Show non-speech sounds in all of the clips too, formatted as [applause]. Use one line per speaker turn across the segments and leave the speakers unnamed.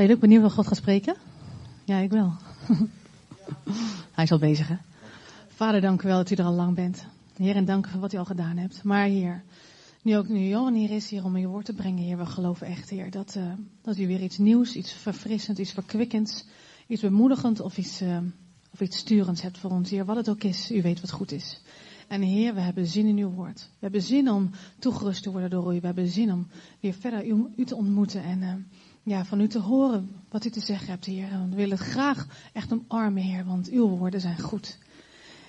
Zijn jullie ook benieuwd wat God gaat spreken? Ja, ik wel. [laughs] Hij is al bezig, hè? Vader, dank u wel dat u er al lang bent. Heer, en dank voor wat u al gedaan hebt. Maar Heer, nu ook nu Johan hier is, hier om uw woord te brengen, Heer, we geloven echt, Heer, dat, uh, dat u weer iets nieuws, iets verfrissends, iets verkwikkends, iets bemoedigend of iets, uh, of iets sturends hebt voor ons, Heer. Wat het ook is, u weet wat goed is. En Heer, we hebben zin in uw woord. We hebben zin om toegerust te worden door u. We hebben zin om weer verder u, u te ontmoeten en uh, ja, van u te horen wat u te zeggen hebt, Heer. We willen het graag echt omarmen, Heer, want uw woorden zijn goed.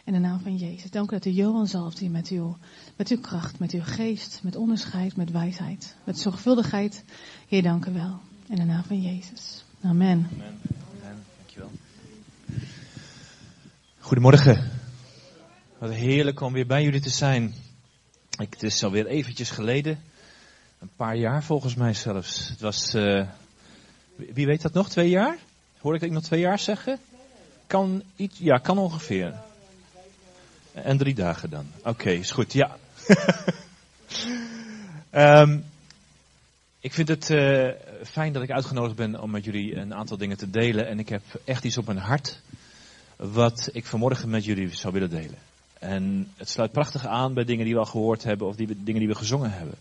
In de naam van Jezus. Dank u dat u Johan zalft hier met uw, met uw kracht, met uw geest, met onderscheid, met wijsheid, met zorgvuldigheid. Heer, dank u wel. In de naam van Jezus. Amen.
Amen. Goedemorgen. Wat heerlijk om weer bij jullie te zijn. Ik, het is alweer eventjes geleden. Een paar jaar volgens mij zelfs. Het was, uh, wie weet dat nog, twee jaar? Hoor ik iemand twee jaar zeggen? Kan iets, ja, kan ongeveer. En drie dagen dan. Oké, is goed, ja. um, [laughs] ik vind het uh, fijn dat ik uitgenodigd ben om met jullie een aantal dingen te delen. En ik heb echt iets op mijn hart wat ik vanmorgen met jullie zou willen delen. En het sluit prachtig aan bij dingen die we al gehoord hebben of die dingen die we gezongen hebben.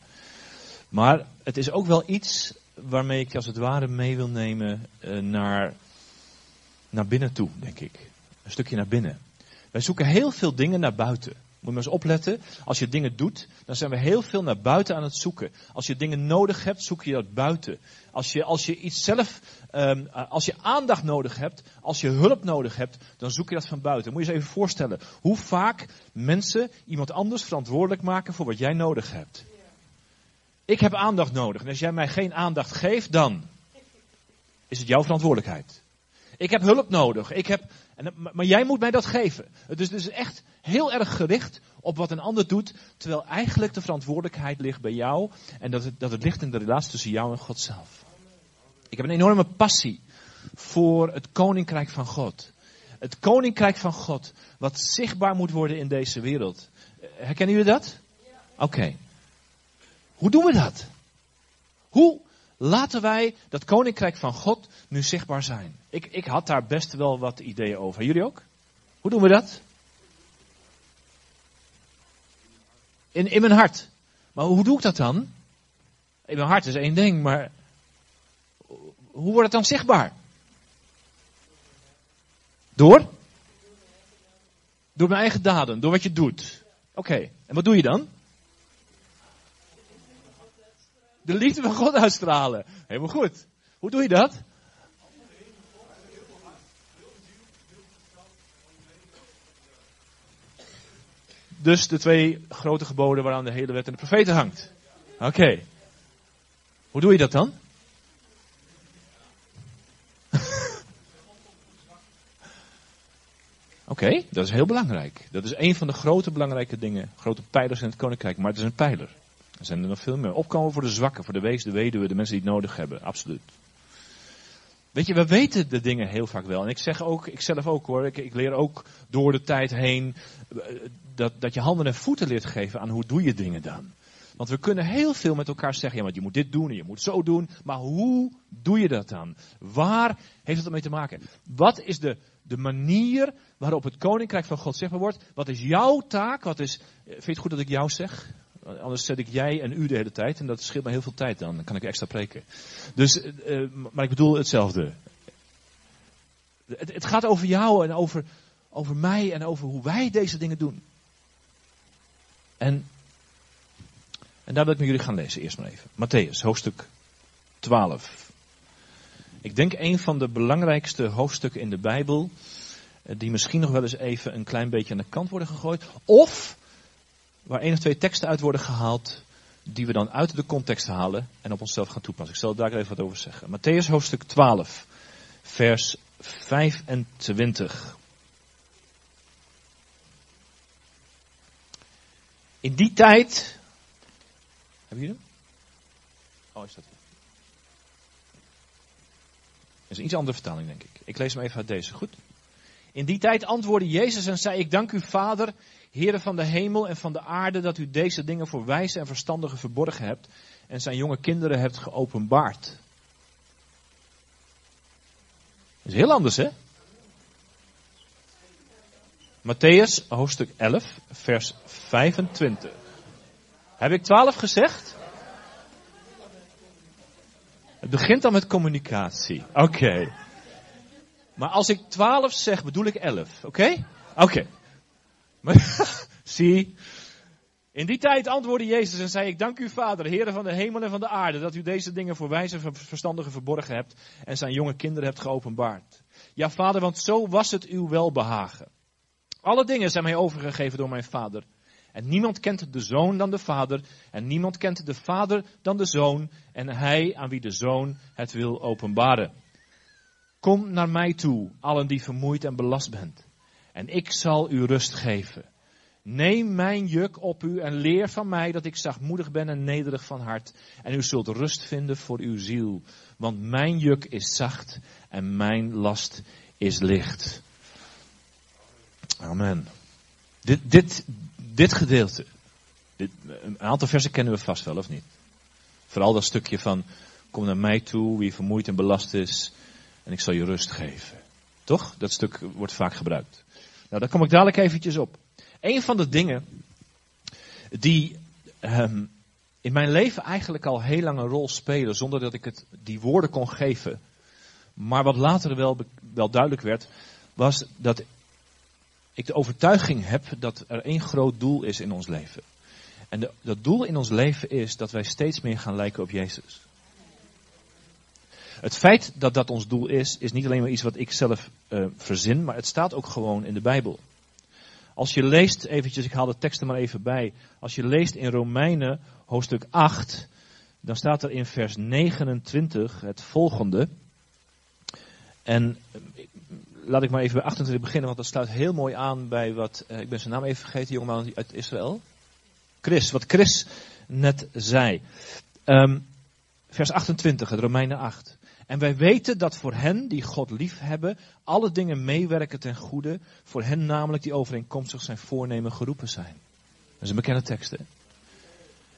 Maar het is ook wel iets waarmee ik als het ware mee wil nemen uh, naar, naar binnen toe, denk ik. Een stukje naar binnen. Wij zoeken heel veel dingen naar buiten. Moet je maar eens opletten. Als je dingen doet, dan zijn we heel veel naar buiten aan het zoeken. Als je dingen nodig hebt, zoek je dat buiten. Als je, als je iets zelf, um, als je aandacht nodig hebt, als je hulp nodig hebt, dan zoek je dat van buiten. Moet je je eens even voorstellen hoe vaak mensen iemand anders verantwoordelijk maken voor wat jij nodig hebt. Ik heb aandacht nodig. En als jij mij geen aandacht geeft, dan is het jouw verantwoordelijkheid. Ik heb hulp nodig. Ik heb, maar jij moet mij dat geven. Het is dus echt heel erg gericht op wat een ander doet, terwijl eigenlijk de verantwoordelijkheid ligt bij jou en dat het, dat het ligt in de relatie tussen jou en God zelf. Ik heb een enorme passie voor het koninkrijk van God. Het koninkrijk van God, wat zichtbaar moet worden in deze wereld. Herkennen jullie dat? Oké. Hoe doen we dat? Hoe laten wij dat koninkrijk van God nu zichtbaar zijn? Ik, ik had daar best wel wat ideeën over. Jullie ook? Hoe doen we dat? In, in mijn hart. Maar hoe doe ik dat dan? In mijn hart is één ding, maar hoe wordt het dan zichtbaar? Door? Door mijn eigen daden, door wat je doet. Oké, okay. en wat doe je dan? De liefde van God uitstralen. Helemaal goed. Hoe doe je dat? Dus de twee grote geboden waaraan de hele wet en de profeten hangt. Oké. Hoe doe je dat dan? [laughs] Oké, dat is heel belangrijk. Dat is een van de grote belangrijke dingen, grote pijlers in het koninkrijk, maar het is een pijler. Er zijn er nog veel meer. Opkomen voor de zwakken, voor de wees, de weduwe, de mensen die het nodig hebben, absoluut. Weet je, we weten de dingen heel vaak wel. En ik zeg ook, ik zelf ook hoor, ik, ik leer ook door de tijd heen dat, dat je handen en voeten leert geven aan hoe doe je dingen dan. Want we kunnen heel veel met elkaar zeggen, ja, maar je moet dit doen en je moet zo doen. Maar hoe doe je dat dan? Waar heeft het ermee te maken? Wat is de, de manier waarop het koninkrijk van God zichtbaar wordt? Wat is jouw taak? Wat is, vind je het goed dat ik jou zeg? Anders zet ik jij en u de hele tijd en dat scheelt me heel veel tijd dan. Dan kan ik extra preken. Dus, uh, maar ik bedoel hetzelfde. Het, het gaat over jou en over, over mij en over hoe wij deze dingen doen. En, en daar wil ik met jullie gaan lezen, eerst maar even. Matthäus, hoofdstuk 12. Ik denk een van de belangrijkste hoofdstukken in de Bijbel, die misschien nog wel eens even een klein beetje aan de kant worden gegooid. Of waar één of twee teksten uit worden gehaald, die we dan uit de context halen en op onszelf gaan toepassen. Ik zal daar even wat over zeggen. Matthäus hoofdstuk 12, vers 25. In die tijd. Hebben jullie hem? Oh, is dat hier? Dat is een iets andere vertaling, denk ik. Ik lees hem even uit deze. Goed? In die tijd antwoordde Jezus en zei: Ik dank u, Vader, Heere van de hemel en van de aarde, dat u deze dingen voor wijze en verstandigen verborgen hebt en zijn jonge kinderen hebt geopenbaard. is heel anders, hè? Matthäus, hoofdstuk 11, vers 25. Heb ik 12 gezegd? Het begint dan met communicatie. Oké. Maar als ik 12 zeg, bedoel ik 11. Oké? Oké. [laughs] Zie. In die tijd antwoordde Jezus en zei: Ik dank u, Vader, Heer van de hemel en van de aarde, dat u deze dingen voor wijze en verstandigen verborgen hebt en zijn jonge kinderen hebt geopenbaard. Ja, Vader, want zo was het uw welbehagen. Alle dingen zijn mij overgegeven door mijn Vader. En niemand kent de zoon dan de vader. En niemand kent de vader dan de zoon. En hij aan wie de zoon het wil openbaren. Kom naar mij toe, allen die vermoeid en belast bent. En ik zal u rust geven. Neem mijn juk op u en leer van mij dat ik zachtmoedig ben en nederig van hart. En u zult rust vinden voor uw ziel. Want mijn juk is zacht en mijn last is licht. Amen. Dit, dit, dit gedeelte, dit, een aantal versen kennen we vast wel, of niet? Vooral dat stukje van, kom naar mij toe, wie vermoeid en belast is, en ik zal je rust geven. Toch? Dat stuk wordt vaak gebruikt. Nou, daar kom ik dadelijk eventjes op. Een van de dingen die um, in mijn leven eigenlijk al heel lang een rol spelen, zonder dat ik het die woorden kon geven, maar wat later wel, wel duidelijk werd, was dat ik de overtuiging heb dat er één groot doel is in ons leven. En dat doel in ons leven is dat wij steeds meer gaan lijken op Jezus. Het feit dat dat ons doel is, is niet alleen maar iets wat ik zelf uh, verzin, maar het staat ook gewoon in de Bijbel. Als je leest, eventjes, ik haal de tekst er maar even bij. Als je leest in Romeinen hoofdstuk 8, dan staat er in vers 29 het volgende. En laat ik maar even bij 28 beginnen, want dat sluit heel mooi aan bij wat, uh, ik ben zijn naam even vergeten, jongeman uit Israël. Chris, wat Chris net zei. Um, vers 28, het Romeinen 8. En wij weten dat voor hen die God lief hebben, alle dingen meewerken ten goede, voor hen namelijk die overeenkomstig zijn voornemen geroepen zijn. Dat is een bekende tekst, hè?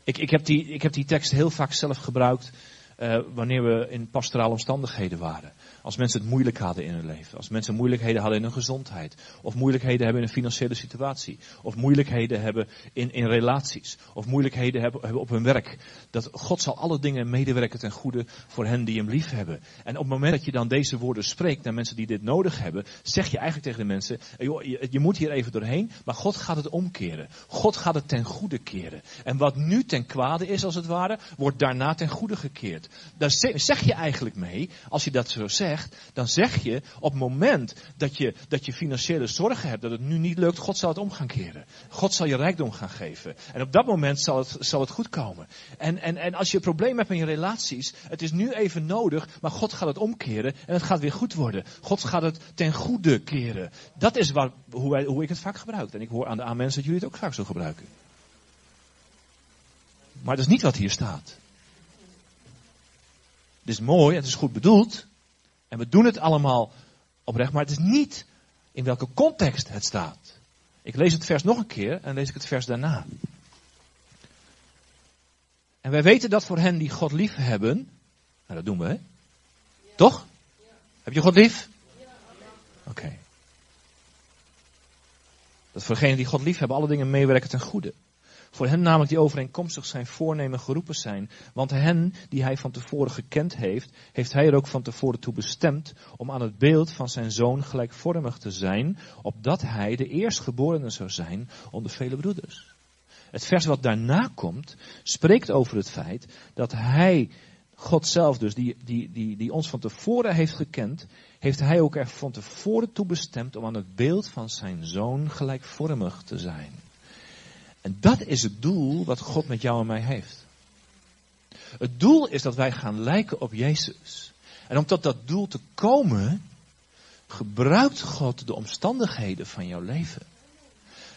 Ik, ik, heb die, ik heb die tekst heel vaak zelf gebruikt uh, wanneer we in pastorale omstandigheden waren. Als mensen het moeilijk hadden in hun leven. Als mensen moeilijkheden hadden in hun gezondheid. Of moeilijkheden hebben in een financiële situatie. Of moeilijkheden hebben in, in relaties. Of moeilijkheden hebben, hebben op hun werk. Dat God zal alle dingen medewerken ten goede voor hen die hem lief hebben. En op het moment dat je dan deze woorden spreekt naar mensen die dit nodig hebben. Zeg je eigenlijk tegen de mensen. Joh, je, je moet hier even doorheen. Maar God gaat het omkeren. God gaat het ten goede keren. En wat nu ten kwade is als het ware. Wordt daarna ten goede gekeerd. Daar zeg je eigenlijk mee. Als je dat zo zegt dan zeg je op het moment dat je, dat je financiële zorgen hebt, dat het nu niet lukt, God zal het om gaan keren. God zal je rijkdom gaan geven. En op dat moment zal het, zal het goed komen. En, en, en als je een probleem hebt in je relaties, het is nu even nodig, maar God gaat het omkeren en het gaat weer goed worden. God gaat het ten goede keren. Dat is waar, hoe, wij, hoe ik het vaak gebruik. En ik hoor aan de mensen dat jullie het ook vaak zo gebruiken. Maar dat is niet wat hier staat. Het is mooi, het is goed bedoeld. En we doen het allemaal oprecht, maar het is niet in welke context het staat. Ik lees het vers nog een keer en lees ik het vers daarna. En wij weten dat voor hen die God lief hebben, nou dat doen we hè? Toch? Heb je God lief? Oké. Dat voor degenen die God lief hebben alle dingen meewerken ten goede. Voor hen namelijk die overeenkomstig zijn voornemen geroepen zijn. Want hen die hij van tevoren gekend heeft, heeft hij er ook van tevoren toe bestemd om aan het beeld van zijn zoon gelijkvormig te zijn, opdat hij de eerstgeborene zou zijn onder vele broeders. Het vers wat daarna komt, spreekt over het feit dat hij, God zelf dus, die, die, die, die ons van tevoren heeft gekend, heeft hij ook er van tevoren toe bestemd om aan het beeld van zijn zoon gelijkvormig te zijn. En dat is het doel wat God met jou en mij heeft. Het doel is dat wij gaan lijken op Jezus. En om tot dat doel te komen, gebruikt God de omstandigheden van jouw leven.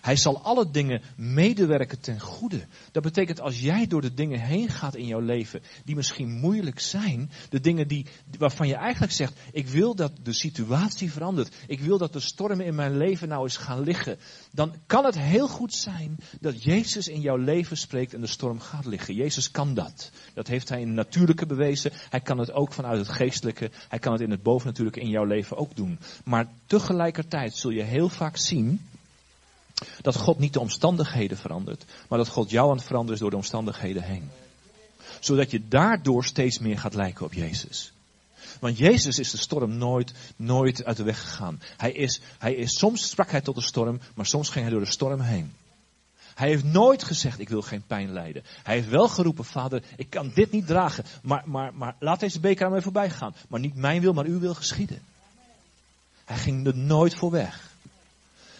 Hij zal alle dingen medewerken ten goede. Dat betekent als jij door de dingen heen gaat in jouw leven, die misschien moeilijk zijn, de dingen die, waarvan je eigenlijk zegt, ik wil dat de situatie verandert, ik wil dat de stormen in mijn leven nou eens gaan liggen, dan kan het heel goed zijn dat Jezus in jouw leven spreekt en de storm gaat liggen. Jezus kan dat. Dat heeft hij in het natuurlijke bewezen. Hij kan het ook vanuit het geestelijke. Hij kan het in het bovennatuurlijke in jouw leven ook doen. Maar tegelijkertijd zul je heel vaak zien dat God niet de omstandigheden verandert, maar dat God jou aan het veranderen is door de omstandigheden heen. Zodat je daardoor steeds meer gaat lijken op Jezus. Want Jezus is de storm nooit, nooit uit de weg gegaan. Hij is, hij is, soms sprak hij tot de storm, maar soms ging hij door de storm heen. Hij heeft nooit gezegd, ik wil geen pijn lijden. Hij heeft wel geroepen, vader, ik kan dit niet dragen, maar, maar, maar laat deze beker aan mij voorbij gaan. Maar niet mijn wil, maar uw wil geschieden. Hij ging er nooit voor weg.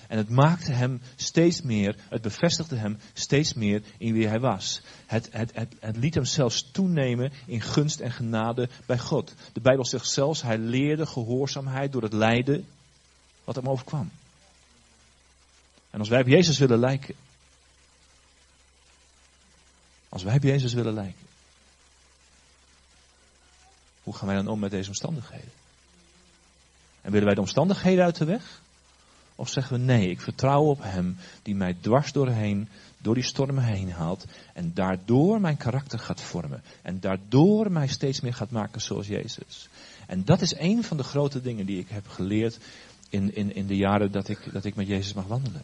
En het maakte hem steeds meer, het bevestigde hem steeds meer in wie hij was. Het, het, het, het liet hem zelfs toenemen in gunst en genade bij God. De Bijbel zegt zelfs, hij leerde gehoorzaamheid door het lijden wat hem overkwam. En als wij op Jezus willen lijken, als wij op Jezus willen lijken, hoe gaan wij dan om met deze omstandigheden? En willen wij de omstandigheden uit de weg? Of zeggen we nee, ik vertrouw op Hem die mij dwars doorheen, door die stormen heen haalt en daardoor mijn karakter gaat vormen en daardoor mij steeds meer gaat maken zoals Jezus. En dat is een van de grote dingen die ik heb geleerd in, in, in de jaren dat ik, dat ik met Jezus mag wandelen.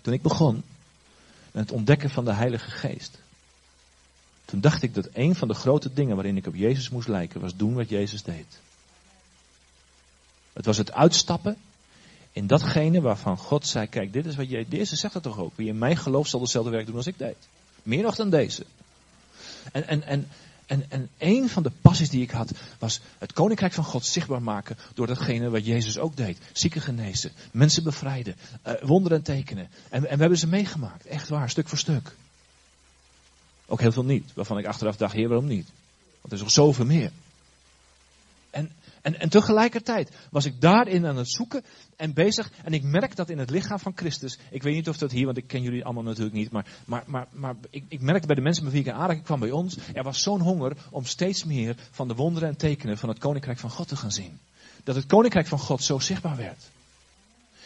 Toen ik begon met het ontdekken van de Heilige Geest, toen dacht ik dat een van de grote dingen waarin ik op Jezus moest lijken was doen wat Jezus deed. Het was het uitstappen in datgene waarvan God zei, kijk, dit is wat jij, deze zegt het toch ook. Wie in mij gelooft zal dezelfde werk doen als ik deed. Meer nog dan deze. En, en, en, en, en een van de passies die ik had, was het koninkrijk van God zichtbaar maken door datgene wat Jezus ook deed. Zieken genezen, mensen bevrijden, uh, wonderen en tekenen. En, en we hebben ze meegemaakt, echt waar, stuk voor stuk. Ook heel veel niet, waarvan ik achteraf dacht, heer, waarom niet? Want er is nog zoveel meer. En, en, tegelijkertijd was ik daarin aan het zoeken en bezig. En ik merk dat in het lichaam van Christus. Ik weet niet of dat hier, want ik ken jullie allemaal natuurlijk niet. Maar, maar, maar, maar ik, ik merkte bij de mensen met wie ik in aanraking kwam bij ons. Er was zo'n honger om steeds meer van de wonderen en tekenen van het koninkrijk van God te gaan zien. Dat het koninkrijk van God zo zichtbaar werd.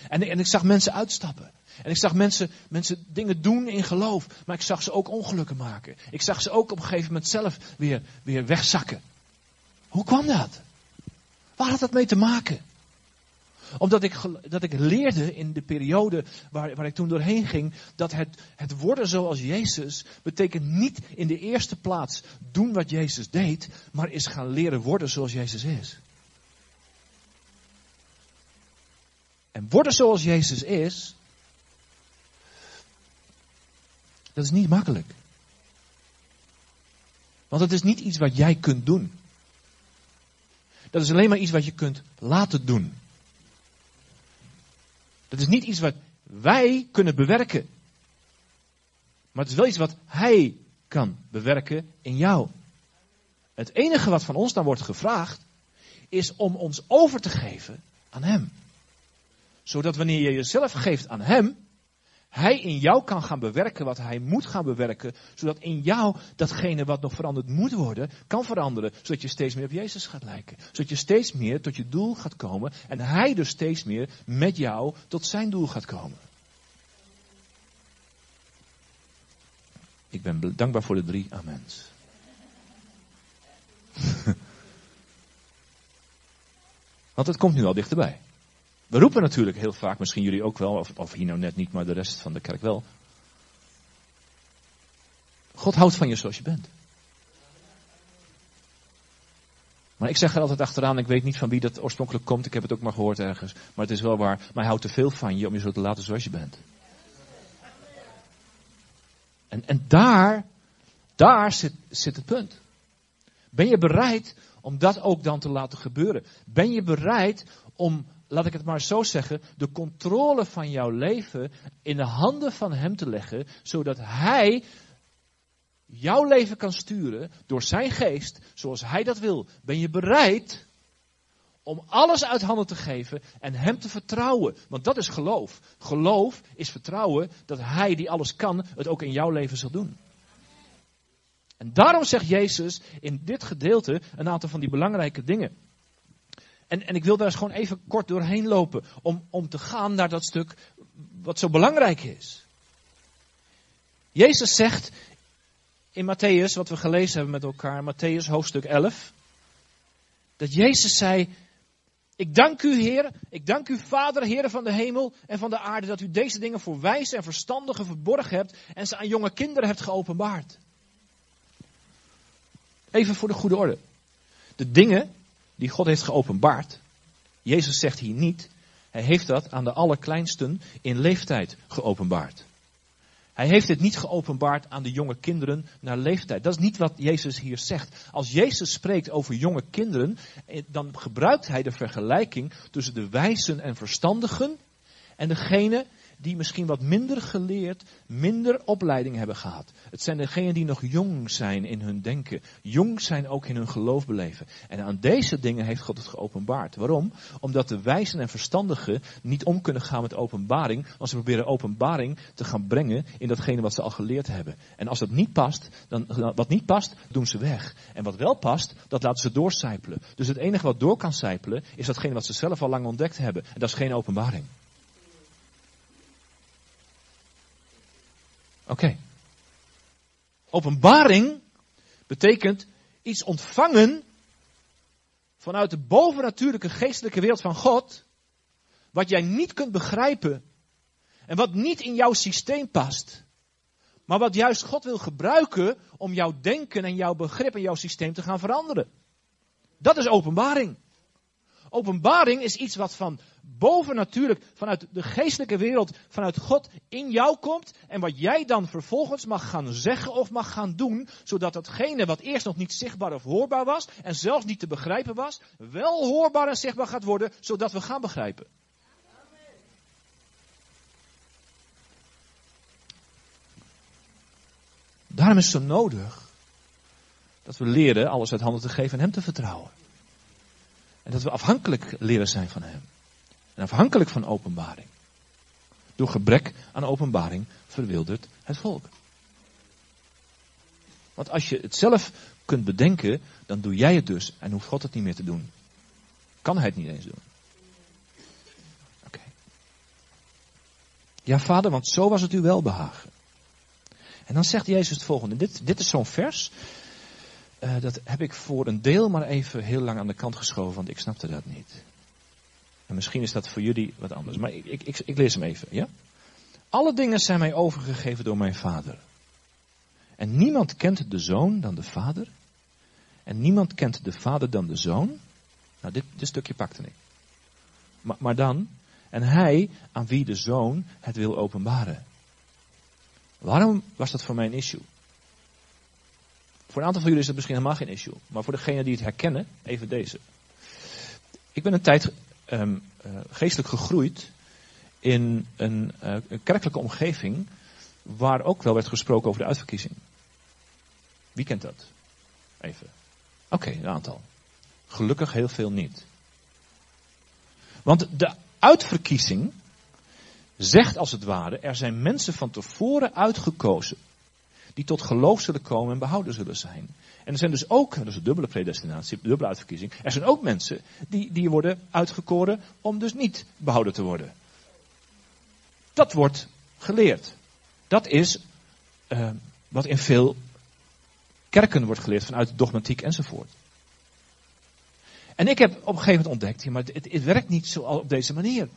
En, en ik zag mensen uitstappen. En ik zag mensen, mensen dingen doen in geloof. Maar ik zag ze ook ongelukken maken. Ik zag ze ook op een gegeven moment zelf weer, weer wegzakken. Hoe kwam dat? Waar had dat mee te maken? Omdat ik, dat ik leerde in de periode waar, waar ik toen doorheen ging, dat het, het worden zoals Jezus betekent niet in de eerste plaats doen wat Jezus deed, maar is gaan leren worden zoals Jezus is. En worden zoals Jezus is, dat is niet makkelijk. Want het is niet iets wat jij kunt doen. Dat is alleen maar iets wat je kunt laten doen. Dat is niet iets wat wij kunnen bewerken. Maar het is wel iets wat Hij kan bewerken in jou. Het enige wat van ons dan wordt gevraagd, is om ons over te geven aan Hem. Zodat wanneer je jezelf geeft aan Hem, hij in jou kan gaan bewerken wat hij moet gaan bewerken, zodat in jou datgene wat nog veranderd moet worden, kan veranderen, zodat je steeds meer op Jezus gaat lijken. Zodat je steeds meer tot je doel gaat komen en hij dus steeds meer met jou tot zijn doel gaat komen. Ik ben dankbaar voor de drie amens. [laughs] Want het komt nu al dichterbij. We roepen natuurlijk heel vaak, misschien jullie ook wel, of, of hier nou net niet, maar de rest van de kerk wel. God houdt van je zoals je bent. Maar ik zeg er altijd achteraan, ik weet niet van wie dat oorspronkelijk komt, ik heb het ook maar gehoord ergens. Maar het is wel waar, maar houdt te veel van je om je zo te laten zoals je bent. En, en daar, daar zit, zit het punt. Ben je bereid om dat ook dan te laten gebeuren? Ben je bereid om laat ik het maar zo zeggen, de controle van jouw leven in de handen van Hem te leggen, zodat Hij jouw leven kan sturen door Zijn geest, zoals Hij dat wil. Ben je bereid om alles uit handen te geven en Hem te vertrouwen. Want dat is geloof. Geloof is vertrouwen dat Hij die alles kan, het ook in jouw leven zal doen. En daarom zegt Jezus in dit gedeelte een aantal van die belangrijke dingen. En, en ik wil daar eens gewoon even kort doorheen lopen om, om te gaan naar dat stuk wat zo belangrijk is. Jezus zegt in Matthäus, wat we gelezen hebben met elkaar, Matthäus hoofdstuk 11, dat Jezus zei, ik dank u Heer, ik dank u Vader, Heer van de hemel en van de aarde, dat u deze dingen voor wijze en verstandigen verborgen hebt en ze aan jonge kinderen hebt geopenbaard. Even voor de goede orde. De dingen die God heeft geopenbaard, Jezus zegt hier niet, hij heeft dat aan de allerkleinsten in leeftijd geopenbaard. Hij heeft het niet geopenbaard aan de jonge kinderen naar leeftijd. Dat is niet wat Jezus hier zegt. Als Jezus spreekt over jonge kinderen, eh, dan gebruikt hij de vergelijking tussen de wijzen en verstandigen en degene die misschien wat minder geleerd, minder opleiding hebben gehad. Het zijn degenen die nog jong zijn in hun denken, jong zijn ook in hun geloof beleven. En aan deze dingen heeft God het geopenbaard. Waarom? Omdat de wijzen en verstandigen niet om kunnen gaan met openbaring, want ze proberen openbaring te gaan brengen in datgene wat ze al geleerd hebben. En als dat niet past, dan, wat niet past, doen ze weg. En wat wel past, dat laten ze doorcijpelen. Dus het enige wat door kan zijpelen, is datgene wat ze zelf al lang ontdekt hebben. En dat is geen openbaring. Oké. Openbaring betekent iets ontvangen vanuit de bovennatuurlijke geestelijke wereld van God, wat jij niet kunt begrijpen en wat niet in jouw systeem past, maar wat juist God wil gebruiken om jouw denken en jouw begrip en jouw systeem te gaan veranderen. Dat is openbaring. Openbaring is iets wat van boven natuurlijk, vanuit de geestelijke wereld, vanuit God in jou komt. En wat jij dan vervolgens mag gaan zeggen of mag gaan doen. Zodat datgene wat eerst nog niet zichtbaar of hoorbaar was. En zelfs niet te begrijpen was. Wel hoorbaar en zichtbaar gaat worden. Zodat we gaan begrijpen. Daarom is het zo nodig dat we leren alles uit handen te geven en Hem te vertrouwen. En dat we afhankelijk leren zijn van Hem. En afhankelijk van openbaring. Door gebrek aan openbaring verwildert het volk. Want als je het zelf kunt bedenken, dan doe jij het dus en hoeft God het niet meer te doen. Kan hij het niet eens doen. Oké. Ja, vader, want zo was het u wel behagen. En dan zegt Jezus het volgende. Dit, dit is zo'n vers. Uh, dat heb ik voor een deel maar even heel lang aan de kant geschoven, want ik snapte dat niet. En misschien is dat voor jullie wat anders. Maar ik, ik, ik, ik lees hem even, ja? Alle dingen zijn mij overgegeven door mijn vader. En niemand kent de zoon dan de vader. En niemand kent de vader dan de zoon. Nou, dit, dit stukje pakte ik. Maar, maar dan, en hij aan wie de zoon het wil openbaren. Waarom was dat voor mij een issue? Voor een aantal van jullie is dat misschien helemaal geen issue. Maar voor degenen die het herkennen, even deze. Ik ben een tijd um, uh, geestelijk gegroeid in een, uh, een, kerkelijke omgeving waar ook wel werd gesproken over de uitverkiezing. Wie kent dat? Even. Oké, een aantal. Gelukkig heel veel niet. Want de uitverkiezing zegt als het ware, er zijn mensen van tevoren uitgekozen die tot geloof zullen komen en behouden zullen zijn. En er zijn dus ook, dat is een dubbele predestinatie, dubbele uitverkiezing. Er zijn ook mensen die, die worden uitgekoren om dus niet behouden te worden. Dat wordt geleerd. Dat is uh, wat in veel kerken wordt geleerd vanuit dogmatiek enzovoort. En ik heb op een gegeven moment ontdekt, maar het, het werkt niet zo op deze manier.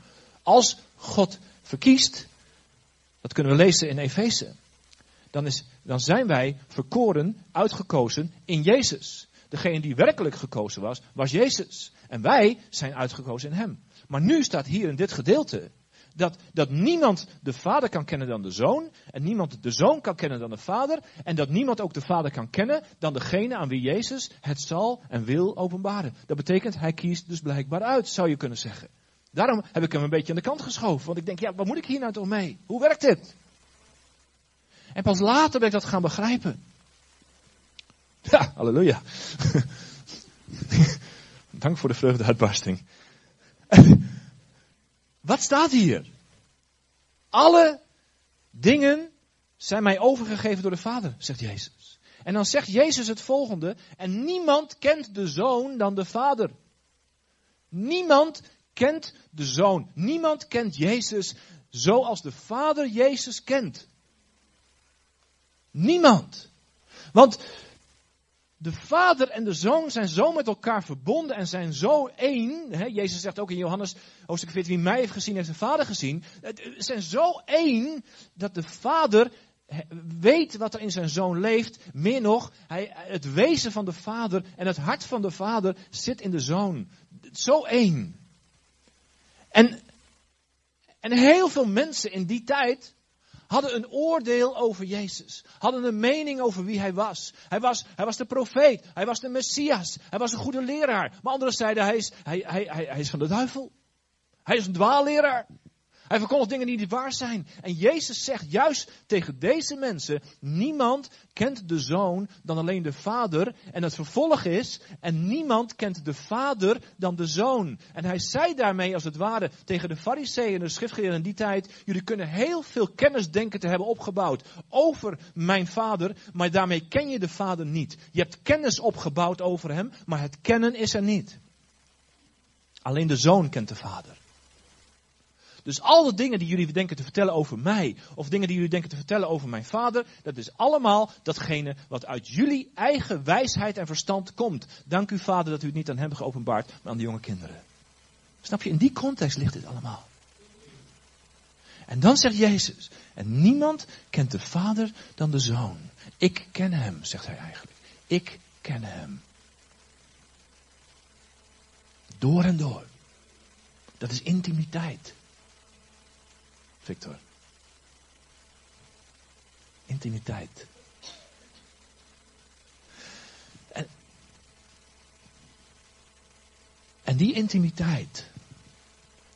Als God verkiest, dat kunnen we lezen in Efeze, dan, is, dan zijn wij verkoren, uitgekozen in Jezus. Degene die werkelijk gekozen was, was Jezus. En wij zijn uitgekozen in Hem. Maar nu staat hier in dit gedeelte dat, dat niemand de Vader kan kennen dan de Zoon. En niemand de Zoon kan kennen dan de Vader. En dat niemand ook de Vader kan kennen dan degene aan wie Jezus het zal en wil openbaren. Dat betekent, hij kiest dus blijkbaar uit, zou je kunnen zeggen. Daarom heb ik hem een beetje aan de kant geschoven. Want ik denk, ja, wat moet ik hier nou toch mee? Hoe werkt dit? En pas later ben ik dat gaan begrijpen. Ja, halleluja. [laughs] Dank voor de vreugdeuitbarsting. [laughs] Wat staat hier? Alle dingen zijn mij overgegeven door de Vader, zegt Jezus. En dan zegt Jezus het volgende. En niemand kent de zoon dan de Vader. Niemand kent de zoon. Niemand kent Jezus zoals de Vader Jezus kent. Niemand. Want de Vader en de Zoon zijn zo met elkaar verbonden en zijn zo één. Hè? Jezus zegt ook in Johannes hoofdstuk 14, wie mij heeft gezien, heeft de Vader gezien. Ze zijn zo één dat de Vader weet wat er in zijn Zoon leeft. Meer nog, hij, het wezen van de Vader en het hart van de Vader zit in de Zoon. Zo één. En, en heel veel mensen in die tijd hadden een oordeel over Jezus. Hadden een mening over wie hij was. Hij was, hij was de profeet. Hij was de Messias. Hij was een goede leraar. Maar anderen zeiden hij is, hij, hij, hij, hij is van de duivel. Hij is een dwaalleraar. Hij verkondigt dingen die niet waar zijn. En Jezus zegt juist tegen deze mensen: niemand kent de zoon dan alleen de vader. En het vervolg is: en niemand kent de vader dan de zoon. En hij zei daarmee als het ware tegen de fariseeën en de schriftgeleerden in die tijd: jullie kunnen heel veel kennis denken te hebben opgebouwd over mijn vader, maar daarmee ken je de vader niet. Je hebt kennis opgebouwd over hem, maar het kennen is er niet. Alleen de zoon kent de vader. Dus al de dingen die jullie denken te vertellen over mij, of dingen die jullie denken te vertellen over mijn vader, dat is allemaal datgene wat uit jullie eigen wijsheid en verstand komt. Dank u vader dat u het niet aan hem geopenbaard, maar aan de jonge kinderen. Snap je, in die context ligt dit allemaal. En dan zegt Jezus, en niemand kent de vader dan de zoon. Ik ken hem, zegt hij eigenlijk. Ik ken hem. Door en door. Dat is intimiteit. Victor. Intimiteit. En, en die intimiteit,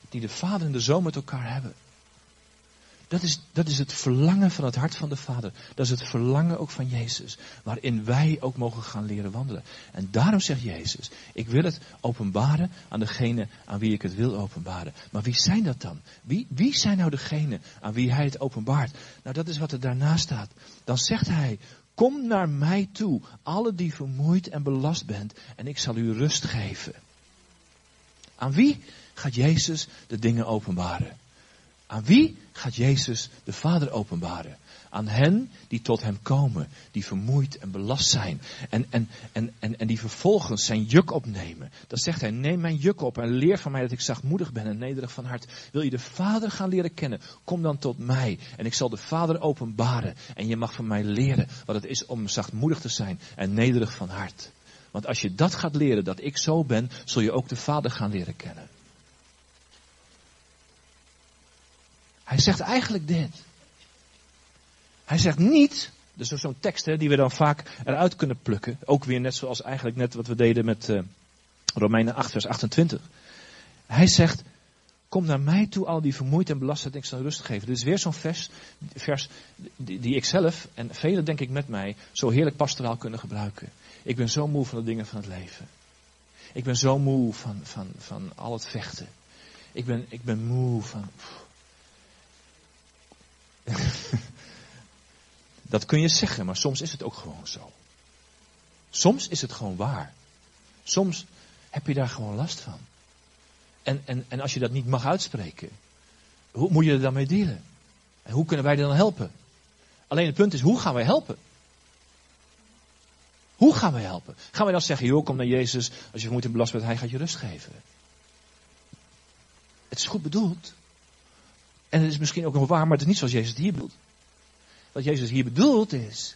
die de vader en de zoon met elkaar hebben, dat is, dat is het verlangen van het hart van de Vader. Dat is het verlangen ook van Jezus. Waarin wij ook mogen gaan leren wandelen. En daarom zegt Jezus, ik wil het openbaren aan degene aan wie ik het wil openbaren. Maar wie zijn dat dan? Wie, wie zijn nou degene aan wie hij het openbaart? Nou, dat is wat er daarna staat. Dan zegt hij, kom naar mij toe, alle die vermoeid en belast bent, en ik zal u rust geven. Aan wie gaat Jezus de dingen openbaren? Aan wie gaat Jezus de Vader openbaren? Aan hen die tot hem komen, die vermoeid en belast zijn. En, en, en, en, en die vervolgens zijn juk opnemen. Dan zegt hij, neem mijn juk op en leer van mij dat ik zachtmoedig ben en nederig van hart. Wil je de Vader gaan leren kennen? Kom dan tot mij en ik zal de Vader openbaren. En je mag van mij leren wat het is om zachtmoedig te zijn en nederig van hart. Want als je dat gaat leren, dat ik zo ben, zul je ook de Vader gaan leren kennen. Hij zegt eigenlijk dit. Hij zegt niet, dus zo'n tekst hè, die we dan vaak eruit kunnen plukken. Ook weer net zoals eigenlijk net wat we deden met uh, Romeinen 8 vers 28. Hij zegt, kom naar mij toe al die vermoeid en belast en ik zal rust geven. Dit is weer zo'n vers, vers die, die ik zelf en velen denk ik met mij zo heerlijk pastoraal kunnen gebruiken. Ik ben zo moe van de dingen van het leven. Ik ben zo moe van, van, van al het vechten. Ik ben, ik ben moe van... [laughs] dat kun je zeggen, maar soms is het ook gewoon zo. Soms is het gewoon waar. Soms heb je daar gewoon last van. En, en, en als je dat niet mag uitspreken, hoe moet je er dan mee dealen? En hoe kunnen wij dan helpen? Alleen het punt is, hoe gaan wij helpen? Hoe gaan wij helpen? Gaan wij dan zeggen, joh, kom naar Jezus, als je vermoeid en belast bent, hij gaat je rust geven. Het is goed bedoeld. En het is misschien ook nog waar, maar het is niet zoals Jezus het hier bedoelt. Wat Jezus hier bedoelt is,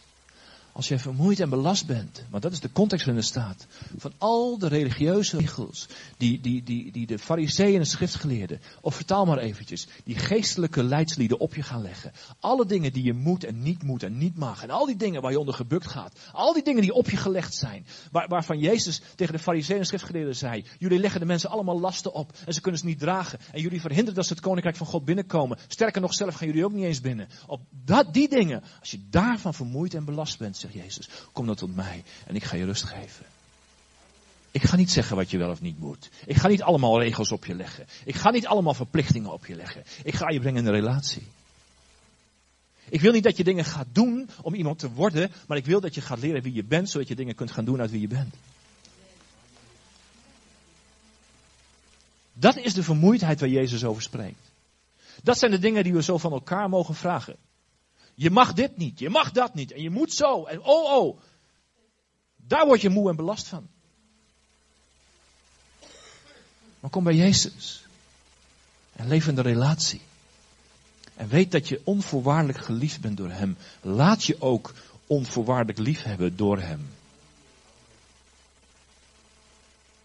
als je vermoeid en belast bent, want dat is de context waarin het staat, van al de religieuze regels die, die, die, die de fariseeën en de schriftgeleerden, of vertaal maar eventjes, die geestelijke leidslieden op je gaan leggen. Alle dingen die je moet en niet moet en niet mag, en al die dingen waar je onder gebukt gaat, al die dingen die op je gelegd zijn, waar, waarvan Jezus tegen de fariseeën en schriftgeleerden zei, jullie leggen de mensen allemaal lasten op en ze kunnen ze niet dragen en jullie verhinderen dat ze het koninkrijk van God binnenkomen. Sterker nog, zelf gaan jullie ook niet eens binnen. Op dat, die dingen, als je daarvan vermoeid en belast bent, Jezus. Kom dan tot mij en ik ga je rust geven. Ik ga niet zeggen wat je wel of niet moet. Ik ga niet allemaal regels op je leggen. Ik ga niet allemaal verplichtingen op je leggen. Ik ga je brengen in een relatie. Ik wil niet dat je dingen gaat doen om iemand te worden, maar ik wil dat je gaat leren wie je bent, zodat je dingen kunt gaan doen uit wie je bent. Dat is de vermoeidheid waar Jezus over spreekt. Dat zijn de dingen die we zo van elkaar mogen vragen. Je mag dit niet, je mag dat niet en je moet zo en oh oh. Daar word je moe en belast van. Maar kom bij Jezus. En leef in de relatie. En weet dat je onvoorwaardelijk geliefd bent door Hem. Laat je ook onvoorwaardelijk lief hebben door Hem.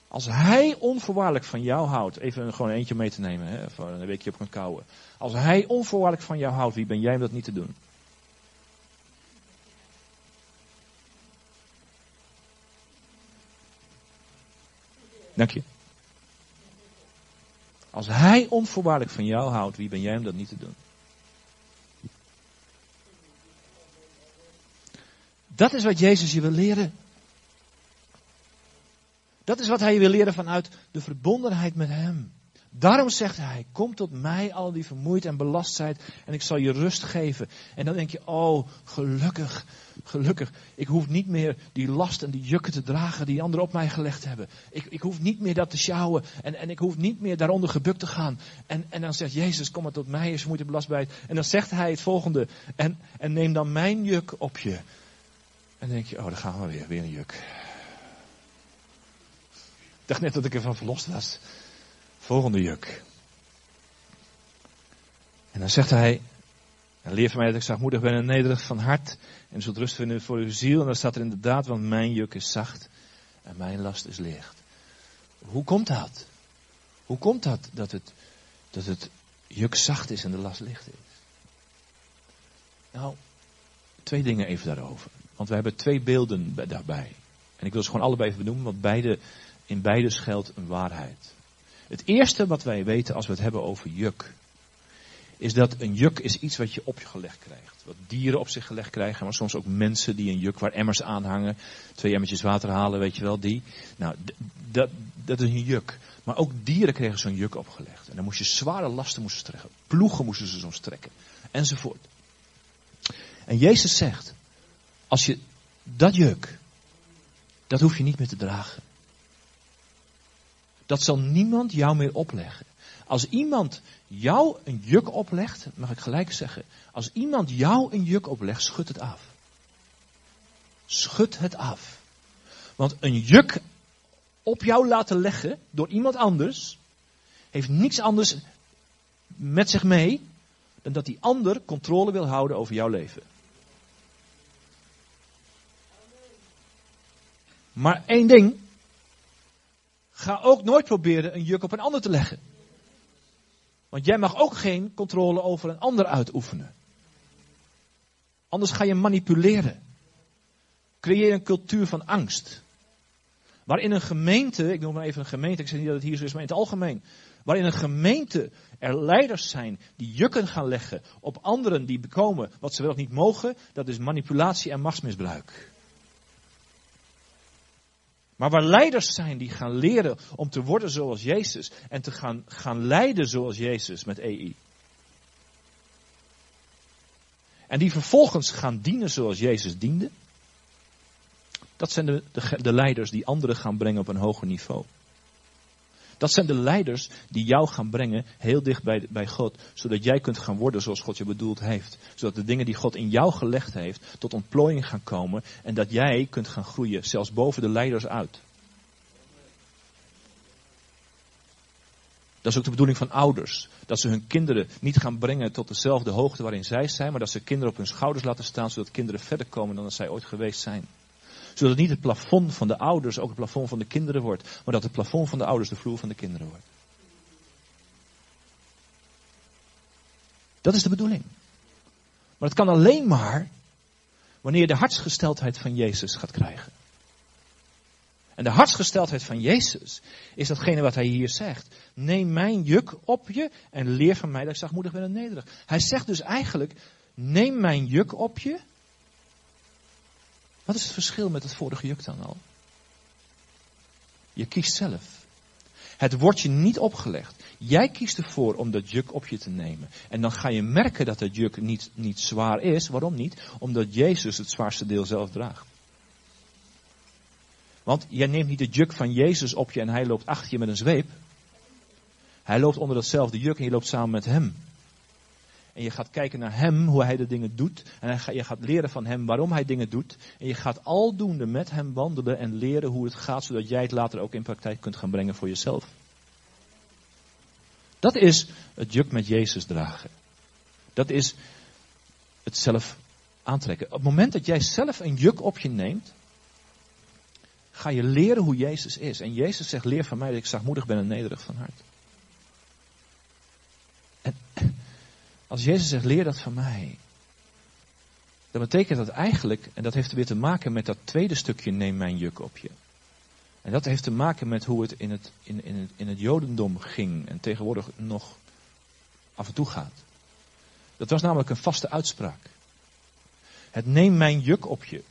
Als Hij onvoorwaardelijk van jou houdt, even gewoon eentje mee te nemen, hè, voor een weekje op kan kouwen. Als Hij onvoorwaardelijk van jou houdt, wie ben jij om dat niet te doen? Dank je. Als Hij onvoorwaardelijk van jou houdt, wie ben jij om dat niet te doen? Dat is wat Jezus je wil leren. Dat is wat hij je wil leren vanuit de verbondenheid met Hem. Daarom zegt hij, kom tot mij al die vermoeid en belast zijt en ik zal je rust geven. En dan denk je, oh gelukkig, gelukkig. Ik hoef niet meer die last en die jukken te dragen die anderen op mij gelegd hebben. Ik, ik hoef niet meer dat te sjouwen en, en ik hoef niet meer daaronder gebukt te gaan. En, en dan zegt Jezus, kom maar tot mij je vermoeid en belast bent. En dan zegt hij het volgende, en, en neem dan mijn juk op je. En dan denk je, oh daar gaan we weer, weer een juk. Ik dacht net dat ik ervan verlost was. Volgende juk. En dan zegt hij, en leer van mij dat ik zachtmoedig ben en nederig van hart. En zult rust vinden voor uw ziel. En dan staat er inderdaad, want mijn juk is zacht en mijn last is licht. Hoe komt dat? Hoe komt dat dat het, dat het juk zacht is en de last licht is? Nou, twee dingen even daarover. Want we hebben twee beelden daarbij. En ik wil ze gewoon allebei even benoemen, want beide, in beide schuilt een waarheid. Het eerste wat wij weten als we het hebben over juk, is dat een juk is iets wat je op je gelegd krijgt. Wat dieren op zich gelegd krijgen, maar soms ook mensen die een juk waar emmers aanhangen. Twee emmertjes water halen, weet je wel, die. Nou, dat, dat is een juk. Maar ook dieren kregen zo'n juk opgelegd. En dan moest je zware lasten moesten trekken. Ploegen moesten ze soms trekken. Enzovoort. En Jezus zegt, als je dat juk, dat hoef je niet meer te dragen. Dat zal niemand jou meer opleggen. Als iemand jou een juk oplegt, mag ik gelijk zeggen, als iemand jou een juk oplegt, schud het af. Schud het af. Want een juk op jou laten leggen door iemand anders, heeft niets anders met zich mee dan dat die ander controle wil houden over jouw leven. Maar één ding. Ga ook nooit proberen een juk op een ander te leggen. Want jij mag ook geen controle over een ander uitoefenen. Anders ga je manipuleren. Creëer een cultuur van angst. Waarin een gemeente, ik noem maar even een gemeente, ik zeg niet dat het hier zo is, maar in het algemeen. Waarin een gemeente er leiders zijn die jukken gaan leggen op anderen die bekomen wat ze wel of niet mogen, dat is manipulatie en machtsmisbruik. Maar waar leiders zijn die gaan leren om te worden zoals Jezus en te gaan, gaan leiden zoals Jezus met EI. En die vervolgens gaan dienen zoals Jezus diende. Dat zijn de, de, de leiders die anderen gaan brengen op een hoger niveau. Dat zijn de leiders die jou gaan brengen heel dicht bij, bij God, zodat jij kunt gaan worden zoals God je bedoeld heeft. Zodat de dingen die God in jou gelegd heeft tot ontplooiing gaan komen en dat jij kunt gaan groeien, zelfs boven de leiders uit. Dat is ook de bedoeling van ouders. Dat ze hun kinderen niet gaan brengen tot dezelfde hoogte waarin zij zijn, maar dat ze kinderen op hun schouders laten staan, zodat kinderen verder komen dan dat zij ooit geweest zijn zodat niet het plafond van de ouders ook het plafond van de kinderen wordt, maar dat het plafond van de ouders de vloer van de kinderen wordt. Dat is de bedoeling. Maar het kan alleen maar wanneer je de hartsgesteldheid van Jezus gaat krijgen. En de hartsgesteldheid van Jezus is datgene wat hij hier zegt. Neem mijn juk op je en leer van mij dat ik zachtmoedig ben en nederig. Hij zegt dus eigenlijk, neem mijn juk op je wat is het verschil met het vorige juk dan al? Je kiest zelf. Het wordt je niet opgelegd. Jij kiest ervoor om dat juk op je te nemen. En dan ga je merken dat dat juk niet, niet zwaar is. Waarom niet? Omdat Jezus het zwaarste deel zelf draagt. Want jij neemt niet het juk van Jezus op je en hij loopt achter je met een zweep. Hij loopt onder datzelfde juk en je loopt samen met hem. En je gaat kijken naar hem, hoe hij de dingen doet. En je gaat leren van hem waarom hij dingen doet. En je gaat aldoende met hem wandelen en leren hoe het gaat, zodat jij het later ook in praktijk kunt gaan brengen voor jezelf. Dat is het juk met Jezus dragen. Dat is het zelf aantrekken. Op het moment dat jij zelf een juk op je neemt, ga je leren hoe Jezus is. En Jezus zegt, leer van mij dat ik zachtmoedig ben en nederig van hart. Als Jezus zegt, leer dat van mij. Dan betekent dat eigenlijk, en dat heeft weer te maken met dat tweede stukje, neem mijn juk op je. En dat heeft te maken met hoe het in het, in, in het, in het Jodendom ging en tegenwoordig nog af en toe gaat. Dat was namelijk een vaste uitspraak. Het neem mijn juk op je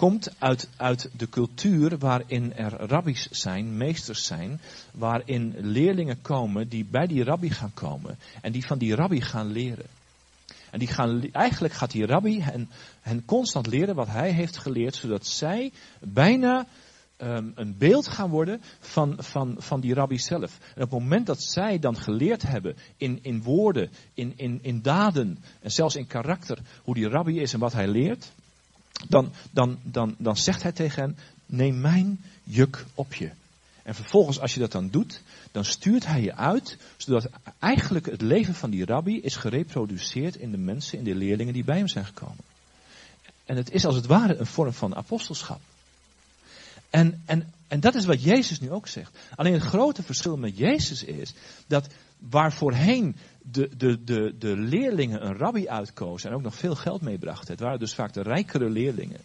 komt uit, uit de cultuur waarin er rabbies zijn, meesters zijn, waarin leerlingen komen die bij die rabbi gaan komen en die van die rabbi gaan leren. En die gaan, eigenlijk gaat die rabbi hen, hen constant leren wat hij heeft geleerd, zodat zij bijna um, een beeld gaan worden van, van, van die rabbi zelf. En op het moment dat zij dan geleerd hebben in, in woorden, in, in, in daden en zelfs in karakter hoe die rabbi is en wat hij leert, dan, dan, dan, dan zegt hij tegen hen, neem mijn juk op je. En vervolgens, als je dat dan doet, dan stuurt hij je uit, zodat eigenlijk het leven van die rabbi is gereproduceerd in de mensen, in de leerlingen die bij hem zijn gekomen. En het is als het ware een vorm van apostelschap. En, en, en dat is wat Jezus nu ook zegt. Alleen het grote verschil met Jezus is dat waar voorheen de, de, de, de leerlingen een rabbi uitkozen en ook nog veel geld meebrachten. Het waren dus vaak de rijkere leerlingen.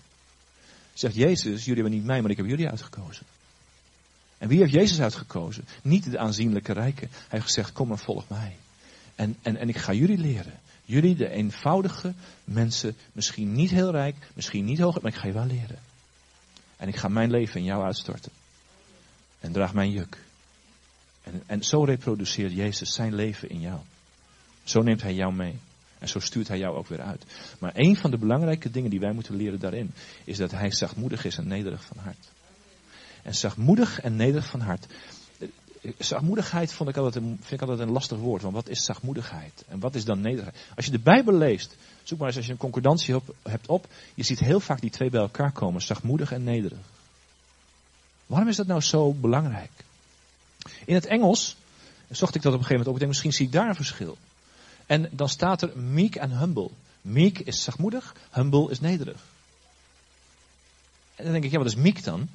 Zegt Jezus, jullie hebben niet mij, maar ik heb jullie uitgekozen. En wie heeft Jezus uitgekozen? Niet de aanzienlijke rijken. Hij heeft gezegd, kom en volg mij. En, en, en ik ga jullie leren. Jullie, de eenvoudige mensen, misschien niet heel rijk, misschien niet hoog, maar ik ga je wel leren. En ik ga mijn leven in jou uitstorten. En draag mijn juk. En, en zo reproduceert Jezus zijn leven in jou. Zo neemt hij jou mee. En zo stuurt hij jou ook weer uit. Maar een van de belangrijke dingen die wij moeten leren daarin, is dat hij zachtmoedig is en nederig van hart. En zachtmoedig en nederig van hart. Zachtmoedigheid vond ik altijd een, vind ik altijd een lastig woord. Want wat is zachtmoedigheid? En wat is dan nederigheid? Als je de Bijbel leest, zoek maar eens als je een concordantie hebt op. Je ziet heel vaak die twee bij elkaar komen. Zachtmoedig en nederig. Waarom is dat nou zo belangrijk? In het Engels zocht ik dat op een gegeven moment op. Ik denk, misschien zie ik daar een verschil. En dan staat er meek en humble. Meek is zachtmoedig, humble is nederig. En dan denk ik, ja, wat is meek dan?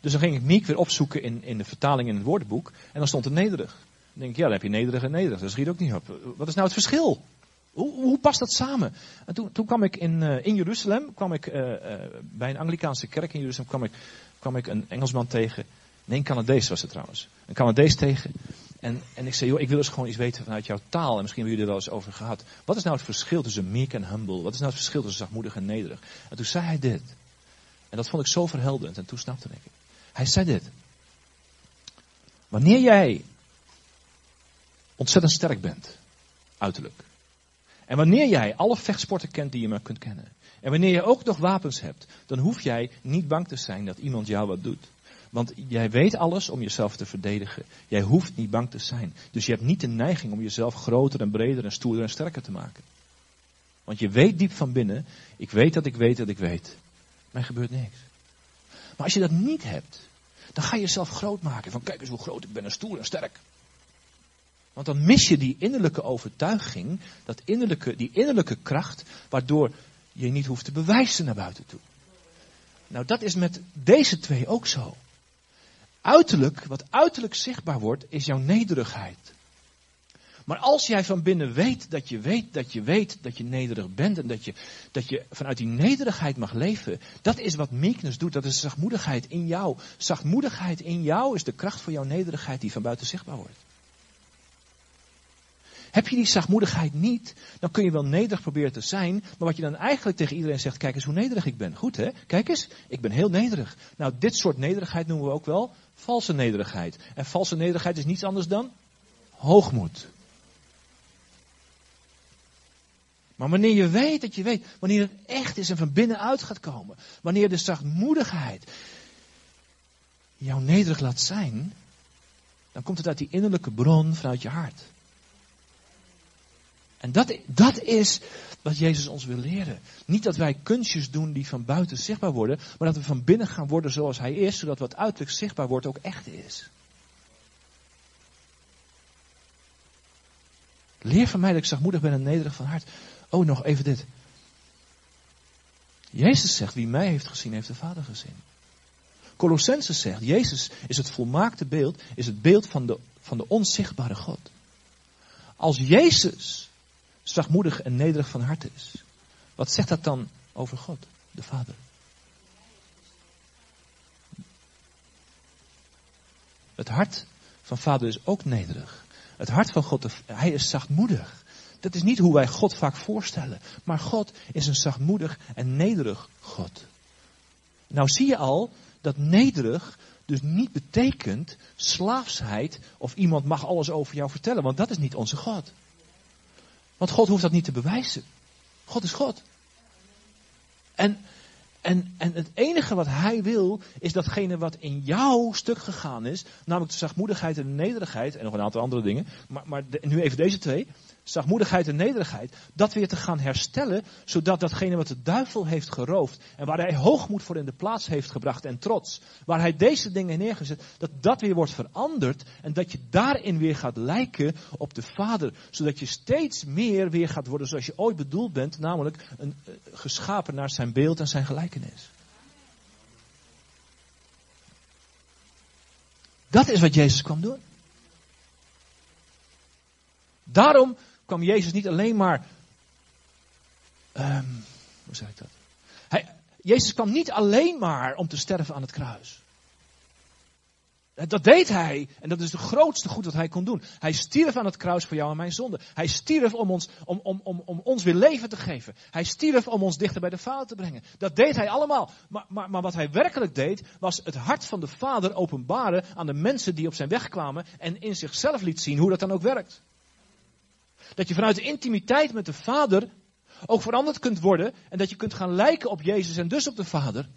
Dus dan ging ik meek weer opzoeken in, in de vertaling in het woordenboek. En dan stond er nederig. Dan denk ik, ja, dan heb je nederig en nederig. Dat schiet ook niet op. Wat is nou het verschil? Hoe, hoe past dat samen? En toen, toen kwam ik in, uh, in Jeruzalem, kwam ik, uh, uh, bij een Anglikaanse kerk in Jeruzalem, kwam ik, kwam ik een Engelsman tegen. Nee, een Canadees was het trouwens. Een Canadees tegen. En, en ik zei, joh, ik wil dus gewoon iets weten vanuit jouw taal. En misschien hebben jullie er wel eens over gehad. Wat is nou het verschil tussen meek en humble? Wat is nou het verschil tussen zachtmoedig en nederig? En toen zei hij dit. En dat vond ik zo verhelderend. En toen snapte ik het. Hij zei dit. Wanneer jij ontzettend sterk bent, uiterlijk. En wanneer jij alle vechtsporten kent die je maar kunt kennen. En wanneer je ook nog wapens hebt, dan hoef jij niet bang te zijn dat iemand jou wat doet. Want jij weet alles om jezelf te verdedigen. Jij hoeft niet bang te zijn. Dus je hebt niet de neiging om jezelf groter en breder en stoerder en sterker te maken. Want je weet diep van binnen, ik weet dat ik weet dat ik weet. Mij gebeurt niks. Maar als je dat niet hebt, dan ga je jezelf groot maken. Van kijk eens hoe groot ik ben en stoer en sterk. Want dan mis je die innerlijke overtuiging, dat innerlijke, die innerlijke kracht, waardoor je niet hoeft te bewijzen naar buiten toe. Nou, dat is met deze twee ook zo. Uiterlijk, wat uiterlijk zichtbaar wordt, is jouw nederigheid. Maar als jij van binnen weet dat je weet dat je weet dat je nederig bent en dat je, dat je vanuit die nederigheid mag leven, dat is wat meekness doet, dat is zachtmoedigheid in jou. Zachtmoedigheid in jou is de kracht voor jouw nederigheid die van buiten zichtbaar wordt. Heb je die zachtmoedigheid niet, dan kun je wel nederig proberen te zijn, maar wat je dan eigenlijk tegen iedereen zegt, kijk eens hoe nederig ik ben. Goed hè? Kijk eens, ik ben heel nederig. Nou, dit soort nederigheid noemen we ook wel valse nederigheid. En valse nederigheid is niets anders dan hoogmoed. Maar wanneer je weet dat je weet, wanneer het echt is en van binnenuit gaat komen, wanneer de zachtmoedigheid jou nederig laat zijn, dan komt het uit die innerlijke bron vanuit je hart. En dat, dat is wat Jezus ons wil leren. Niet dat wij kunstjes doen die van buiten zichtbaar worden, maar dat we van binnen gaan worden zoals Hij is, zodat wat uiterlijk zichtbaar wordt ook echt is. Leer van mij dat ik zachtmoedig ben en nederig van hart. Oh, nog even dit. Jezus zegt, wie mij heeft gezien, heeft de Vader gezien. Colossenses zegt, Jezus is het volmaakte beeld, is het beeld van de, van de onzichtbare God. Als Jezus zachtmoedig en nederig van hart is, wat zegt dat dan over God, de Vader? Het hart van Vader is ook nederig. Het hart van God, hij is zachtmoedig. Dat is niet hoe wij God vaak voorstellen. Maar God is een zachtmoedig en nederig God. Nou zie je al dat nederig dus niet betekent slaafsheid of iemand mag alles over jou vertellen. Want dat is niet onze God. Want God hoeft dat niet te bewijzen. God is God. En, en, en het enige wat hij wil, is datgene wat in jouw stuk gegaan is. Namelijk de zachtmoedigheid en de nederigheid. En nog een aantal andere dingen. Maar, maar nu even deze twee zachtmoedigheid en nederigheid, dat weer te gaan herstellen, zodat datgene wat de duivel heeft geroofd en waar hij hoogmoed voor in de plaats heeft gebracht en trots, waar hij deze dingen neergezet, dat dat weer wordt veranderd en dat je daarin weer gaat lijken op de Vader, zodat je steeds meer weer gaat worden zoals je ooit bedoeld bent, namelijk een, uh, geschapen naar zijn beeld en zijn gelijkenis. Dat is wat Jezus kwam doen. Daarom kwam Jezus niet alleen maar. Um, hoe zeg ik dat? Hij, Jezus kwam niet alleen maar om te sterven aan het kruis. Dat deed hij. En dat is de grootste goed wat hij kon doen. Hij stierf aan het kruis voor jou en mijn zonde. Hij stierf om ons, om, om, om, om ons weer leven te geven. Hij stierf om ons dichter bij de Vader te brengen. Dat deed hij allemaal. Maar, maar, maar wat hij werkelijk deed, was het hart van de Vader openbaren aan de mensen die op zijn weg kwamen. En in zichzelf liet zien hoe dat dan ook werkt. Dat je vanuit de intimiteit met de Vader ook veranderd kunt worden en dat je kunt gaan lijken op Jezus en dus op de Vader.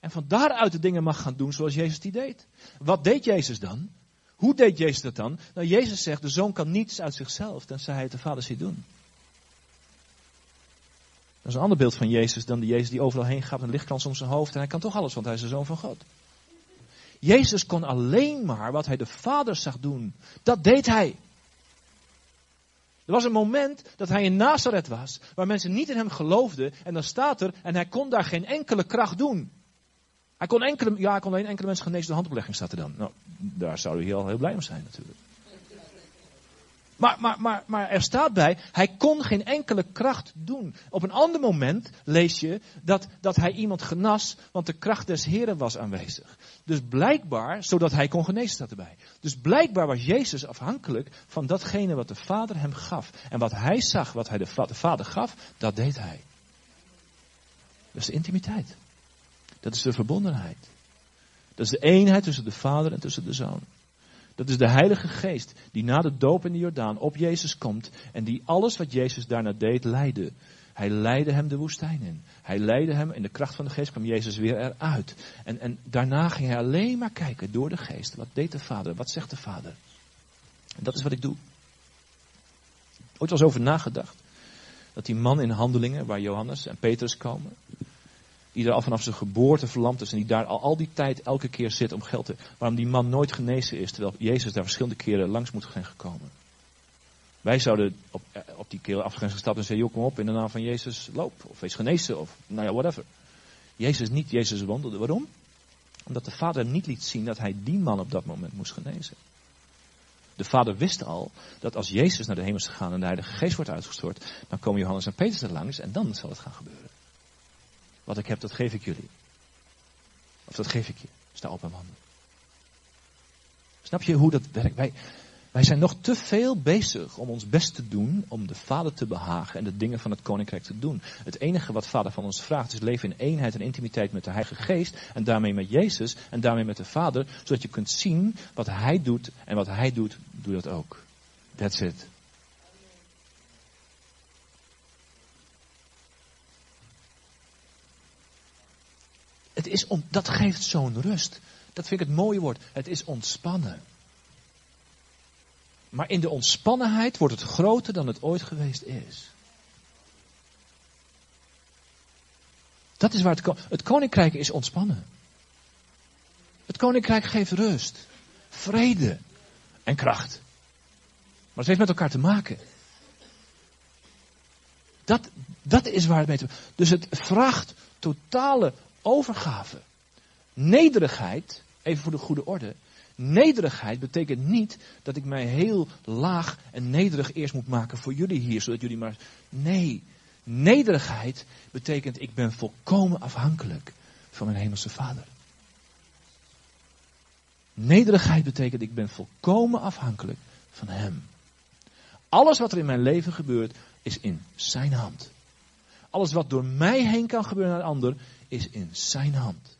En van daaruit de dingen mag gaan doen zoals Jezus die deed. Wat deed Jezus dan? Hoe deed Jezus dat dan? Nou, Jezus zegt, de zoon kan niets uit zichzelf, tenzij hij het de Vader ziet doen. Dat is een ander beeld van Jezus dan de Jezus die overal heen gaat met een lichtkrans om zijn hoofd. En hij kan toch alles, want hij is de zoon van God. Jezus kon alleen maar wat hij de Vader zag doen. Dat deed hij. Er was een moment dat hij in Nazareth was, waar mensen niet in hem geloofden. En dan staat er, en hij kon daar geen enkele kracht doen. Hij kon enkele, ja, hij kon alleen enkele mensen genezen door handoplegging, staat er dan. Nou, daar zouden we hier al heel blij om zijn natuurlijk. Maar, maar, maar, maar er staat bij, hij kon geen enkele kracht doen. Op een ander moment lees je dat, dat hij iemand genas, want de kracht des Heren was aanwezig. Dus blijkbaar, zodat hij kon genezen, staat erbij. Dus blijkbaar was Jezus afhankelijk van datgene wat de Vader hem gaf. En wat hij zag, wat hij de, de Vader gaf, dat deed hij. Dat is de intimiteit. Dat is de verbondenheid. Dat is de eenheid tussen de Vader en tussen de Zoon. Dat is de Heilige Geest die na de doop in de Jordaan op Jezus komt en die alles wat Jezus daarna deed leidde. Hij leidde hem de woestijn in. Hij leidde hem in de kracht van de geest kwam Jezus weer eruit. En, en daarna ging hij alleen maar kijken door de geest. Wat deed de Vader? Wat zegt de Vader? En dat is wat ik doe. Ooit was over nagedacht. Dat die man in handelingen, waar Johannes en Petrus komen, die er al vanaf zijn geboorte verlamd is en die daar al, al die tijd elke keer zit om geld te. Waarom die man nooit genezen is, terwijl Jezus daar verschillende keren langs moet zijn gekomen. Wij zouden op, eh, op die keer zijn gestapt en zeggen, joh kom op in de naam van Jezus loop. Of wees genezen of nou ja, whatever. Jezus niet, Jezus wandelde. Waarom? Omdat de vader niet liet zien dat hij die man op dat moment moest genezen. De vader wist al dat als Jezus naar de hemel is gegaan en de Heilige Geest wordt uitgestort, dan komen Johannes en Petrus er langs en dan zal het gaan gebeuren. Wat ik heb, dat geef ik jullie. Of dat geef ik je. Sta op en wandel. Snap je hoe dat werkt? Wij, Wij zijn nog te veel bezig om ons best te doen om de Vader te behagen en de dingen van het Koninkrijk te doen. Het enige wat Vader van ons vraagt is leven in eenheid en intimiteit met de Heilige Geest en daarmee met Jezus en daarmee met de Vader, zodat je kunt zien wat Hij doet en wat Hij doet, doe dat ook. That's it. Het is om, dat geeft zo'n rust. Dat vind ik het mooie woord. Het is ontspannen. Maar in de ontspannenheid wordt het groter dan het ooit geweest is. Dat is waar het, het koninkrijk is ontspannen. Het koninkrijk geeft rust, vrede en kracht. Maar het heeft met elkaar te maken. Dat, dat is waar het mee te maken Dus het vraagt totale overgave. Nederigheid, even voor de goede orde. Nederigheid betekent niet dat ik mij heel laag en nederig eerst moet maken voor jullie hier, zodat jullie maar. Nee, nederigheid betekent ik ben volkomen afhankelijk van mijn hemelse vader. Nederigheid betekent ik ben volkomen afhankelijk van hem. Alles wat er in mijn leven gebeurt is in zijn hand. Alles wat door mij heen kan gebeuren naar een ander is in zijn hand.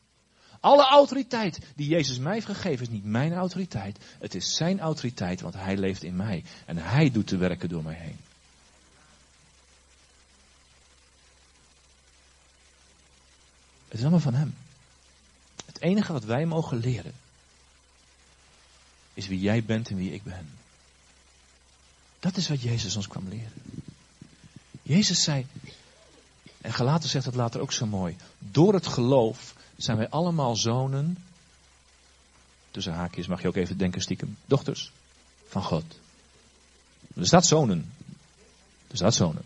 Alle autoriteit die Jezus mij heeft gegeven is niet mijn autoriteit. Het is zijn autoriteit, want hij leeft in mij. En hij doet de werken door mij heen. Het is allemaal van hem. Het enige wat wij mogen leren is wie jij bent en wie ik ben. Dat is wat Jezus ons kwam leren. Jezus zei, en Galaten zegt het later ook zo mooi, door het geloof zijn wij allemaal zonen, tussen haakjes mag je ook even denken stiekem, dochters van God. Er staat zonen. Er staat zonen.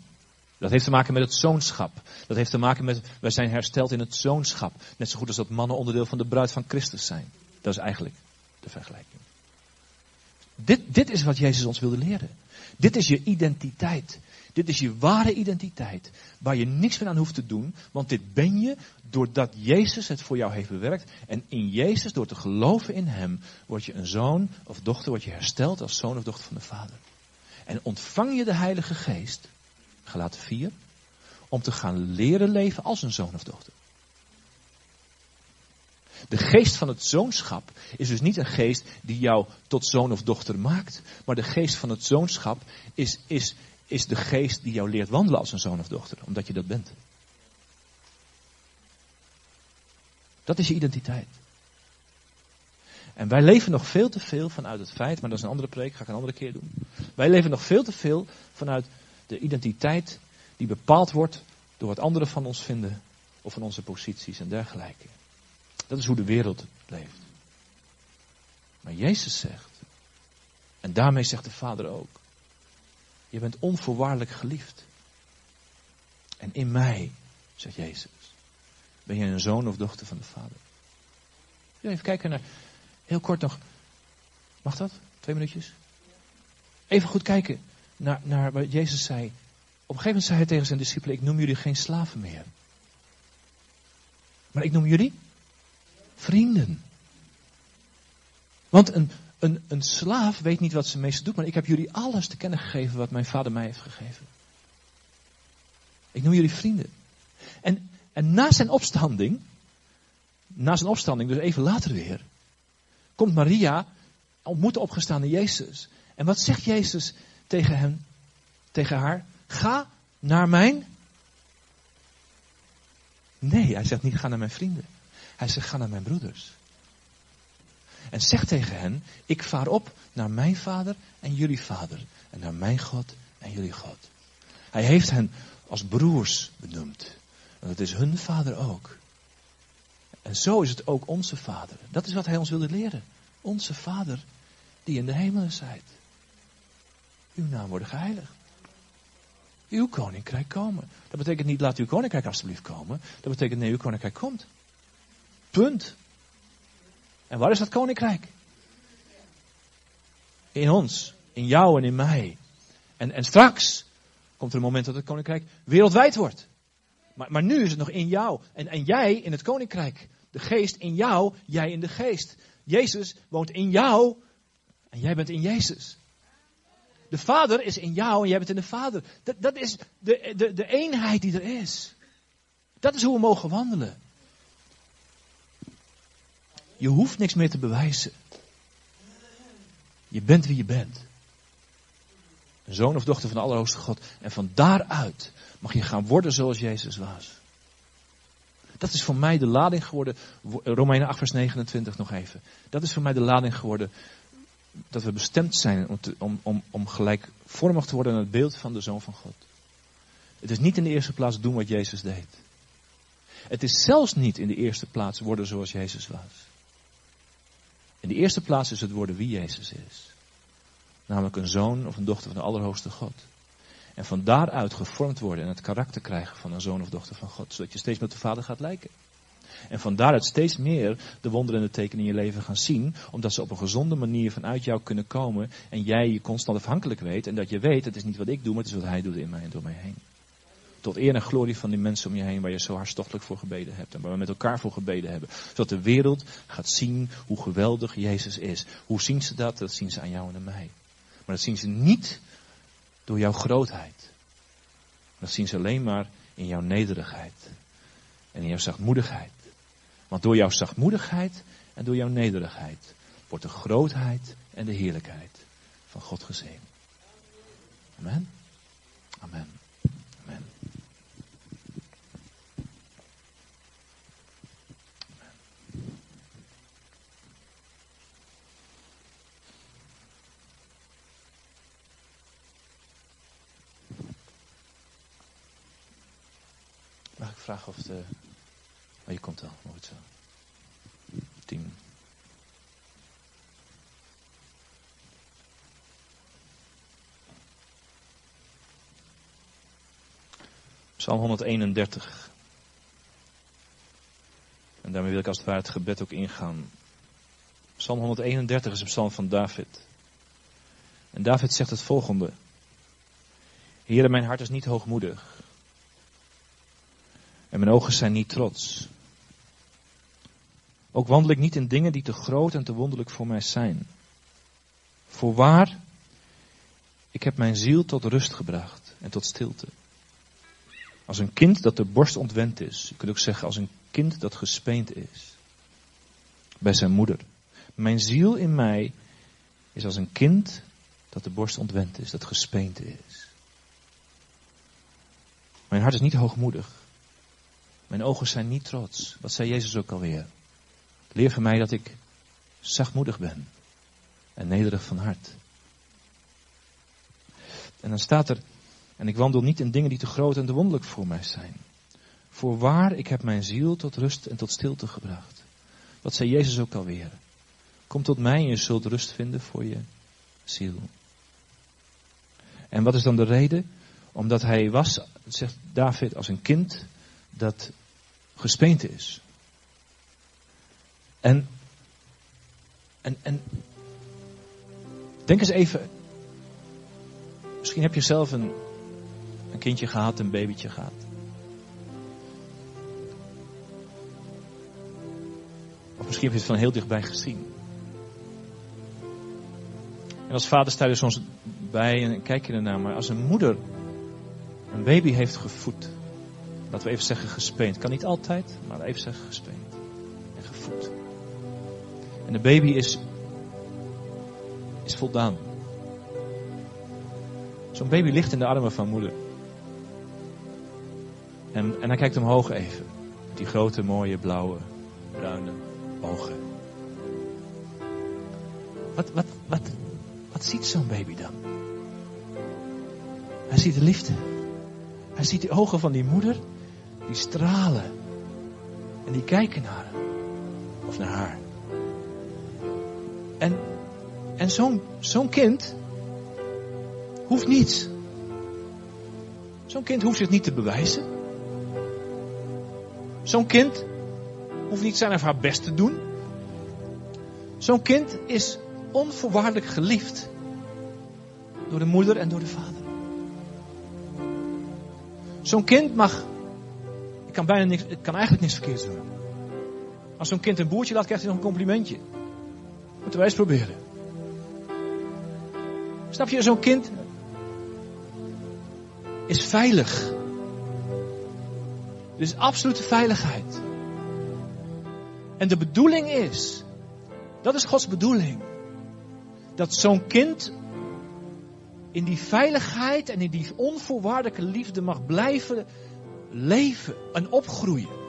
Dat heeft te maken met het zoonschap. Dat heeft te maken met, wij zijn hersteld in het zoonschap. Net zo goed als dat mannen onderdeel van de bruid van Christus zijn. Dat is eigenlijk de vergelijking. Dit, dit is wat Jezus ons wilde leren. Dit is je identiteit. Dit is je ware identiteit. Waar je niks meer aan hoeft te doen. Want dit ben je doordat Jezus het voor jou heeft bewerkt. En in Jezus, door te geloven in Hem, word je een zoon of dochter, word je hersteld als zoon of dochter van de Vader. En ontvang je de Heilige Geest, gelaten 4, om te gaan leren leven als een zoon of dochter. De geest van het zoonschap is dus niet een geest die jou tot zoon of dochter maakt. Maar de geest van het zoonschap is, is, is de geest die jou leert wandelen als een zoon of dochter. Omdat je dat bent. Dat is je identiteit. En wij leven nog veel te veel vanuit het feit, maar dat is een andere preek, ga ik een andere keer doen. Wij leven nog veel te veel vanuit de identiteit die bepaald wordt door wat anderen van ons vinden of van onze posities en dergelijke. Dat is hoe de wereld leeft. Maar Jezus zegt, en daarmee zegt de Vader ook, je bent onvoorwaardelijk geliefd. En in mij, zegt Jezus, ben je een zoon of dochter van de Vader. Even kijken naar, heel kort nog, mag dat? Twee minuutjes? Even goed kijken naar, naar wat Jezus zei. Op een gegeven moment zei hij tegen zijn discipelen, ik noem jullie geen slaven meer. Maar ik noem jullie vrienden. Want een, een, een slaaf weet niet wat ze meestal doet, maar ik heb jullie alles te kennen gegeven wat mijn vader mij heeft gegeven. Ik noem jullie vrienden. En, en na zijn opstanding, na zijn opstanding, dus even later weer, komt Maria, ontmoet de opgestaande Jezus. En wat zegt Jezus tegen hem, tegen haar? Ga naar mijn. Nee, hij zegt niet ga naar mijn vrienden. Hij zegt, ga naar mijn broeders. En zeg tegen hen, ik vaar op naar mijn vader en jullie vader. En naar mijn God en jullie God. Hij heeft hen als broers benoemd. En dat is hun vader ook. En zo is het ook onze vader. Dat is wat hij ons wilde leren. Onze vader die in de hemelen zijt. Uw naam wordt geheiligd. Uw koninkrijk komen. Dat betekent niet laat uw koninkrijk alstublieft komen. Dat betekent nee, uw koninkrijk komt. Punt. En waar is dat koninkrijk? In ons, in jou en in mij. En, en straks komt er een moment dat het koninkrijk wereldwijd wordt. Maar, maar nu is het nog in jou. En, en jij in het koninkrijk. De geest in jou, jij in de geest. Jezus woont in jou en jij bent in Jezus. De Vader is in jou en jij bent in de Vader. Dat, dat is de, de, de eenheid die er is. Dat is hoe we mogen wandelen. Je hoeft niks meer te bewijzen. Je bent wie je bent. Een zoon of dochter van de Allerhoogste God. En van daaruit mag je gaan worden zoals Jezus was. Dat is voor mij de lading geworden. Romeinen 8, vers 29 nog even. Dat is voor mij de lading geworden. Dat we bestemd zijn om, om, om, om gelijkvormig te worden aan het beeld van de Zoon van God. Het is niet in de eerste plaats doen wat Jezus deed. Het is zelfs niet in de eerste plaats worden zoals Jezus was. In de eerste plaats is het worden wie Jezus is. Namelijk een zoon of een dochter van de Allerhoogste God. En van daaruit gevormd worden en het karakter krijgen van een zoon of dochter van God. Zodat je steeds met de Vader gaat lijken. En van daaruit steeds meer de wonderen en de tekenen in je leven gaan zien. Omdat ze op een gezonde manier vanuit jou kunnen komen. En jij je constant afhankelijk weet. En dat je weet, het is niet wat ik doe, maar het is wat hij doet in mij en door mij heen. Tot eer en glorie van die mensen om je heen waar je zo hartstochtelijk voor gebeden hebt. En waar we met elkaar voor gebeden hebben. Zodat de wereld gaat zien hoe geweldig Jezus is. Hoe zien ze dat? Dat zien ze aan jou en aan mij. Maar dat zien ze niet door jouw grootheid. Dat zien ze alleen maar in jouw nederigheid. En in jouw zachtmoedigheid. Want door jouw zachtmoedigheid en door jouw nederigheid wordt de grootheid en de heerlijkheid van God gezien. Amen. Amen. Vragen of de. Oh, je komt al, mooi zo. Tien. Psalm 131. En daarmee wil ik als het ware het gebed ook ingaan. Psalm 131 is een psalm van David. En David zegt het volgende. Heere, mijn hart is niet hoogmoedig. En mijn ogen zijn niet trots. Ook wandel ik niet in dingen die te groot en te wonderlijk voor mij zijn. Voorwaar, ik heb mijn ziel tot rust gebracht en tot stilte. Als een kind dat de borst ontwend is. Je kunt ook zeggen als een kind dat gespeend is. Bij zijn moeder. Mijn ziel in mij is als een kind dat de borst ontwend is, dat gespeend is. Mijn hart is niet hoogmoedig. Mijn ogen zijn niet trots. Wat zei Jezus ook alweer? Leer van mij dat ik zachtmoedig ben en nederig van hart. En dan staat er, en ik wandel niet in dingen die te groot en te wonderlijk voor mij zijn. Voorwaar, ik heb mijn ziel tot rust en tot stilte gebracht. Wat zei Jezus ook alweer? Kom tot mij en je zult rust vinden voor je ziel. En wat is dan de reden? Omdat hij was, zegt David, als een kind dat gespeend is. En, en, en denk eens even, misschien heb je zelf een, een kindje gehad, een babytje gehad. Of misschien heb je het van heel dichtbij gezien. En als vader sta je soms bij en kijk je ernaar, maar als een moeder een baby heeft gevoed, laten we even zeggen gespeend, kan niet altijd, maar even zeggen gespeend en gevoed. En de baby is, is voldaan. Zo'n baby ligt in de armen van moeder. En, en hij kijkt omhoog even. Die grote, mooie, blauwe, bruine ogen. Wat, wat, wat, wat ziet zo'n baby dan? Hij ziet de liefde. Hij ziet de ogen van die moeder. Die stralen. En die kijken naar hem. Of naar haar. En, en zo'n zo'n kind hoeft niets. Zo'n kind hoeft zich niet te bewijzen. Zo'n kind hoeft niet zijn of haar best te doen. Zo'n kind is onvoorwaardelijk geliefd door de moeder en door de vader. Zo'n kind mag, kan bijna niks, ik kan eigenlijk niks verkeerd doen. Als zo'n kind een boertje laat, krijgt hij nog een complimentje. Moeten wij eens proberen. Snap je, zo'n kind is veilig. Is absolute veiligheid. En de bedoeling is, dat is Gods bedoeling, dat zo'n kind in die veiligheid en in die onvoorwaardelijke liefde mag blijven leven en opgroeien.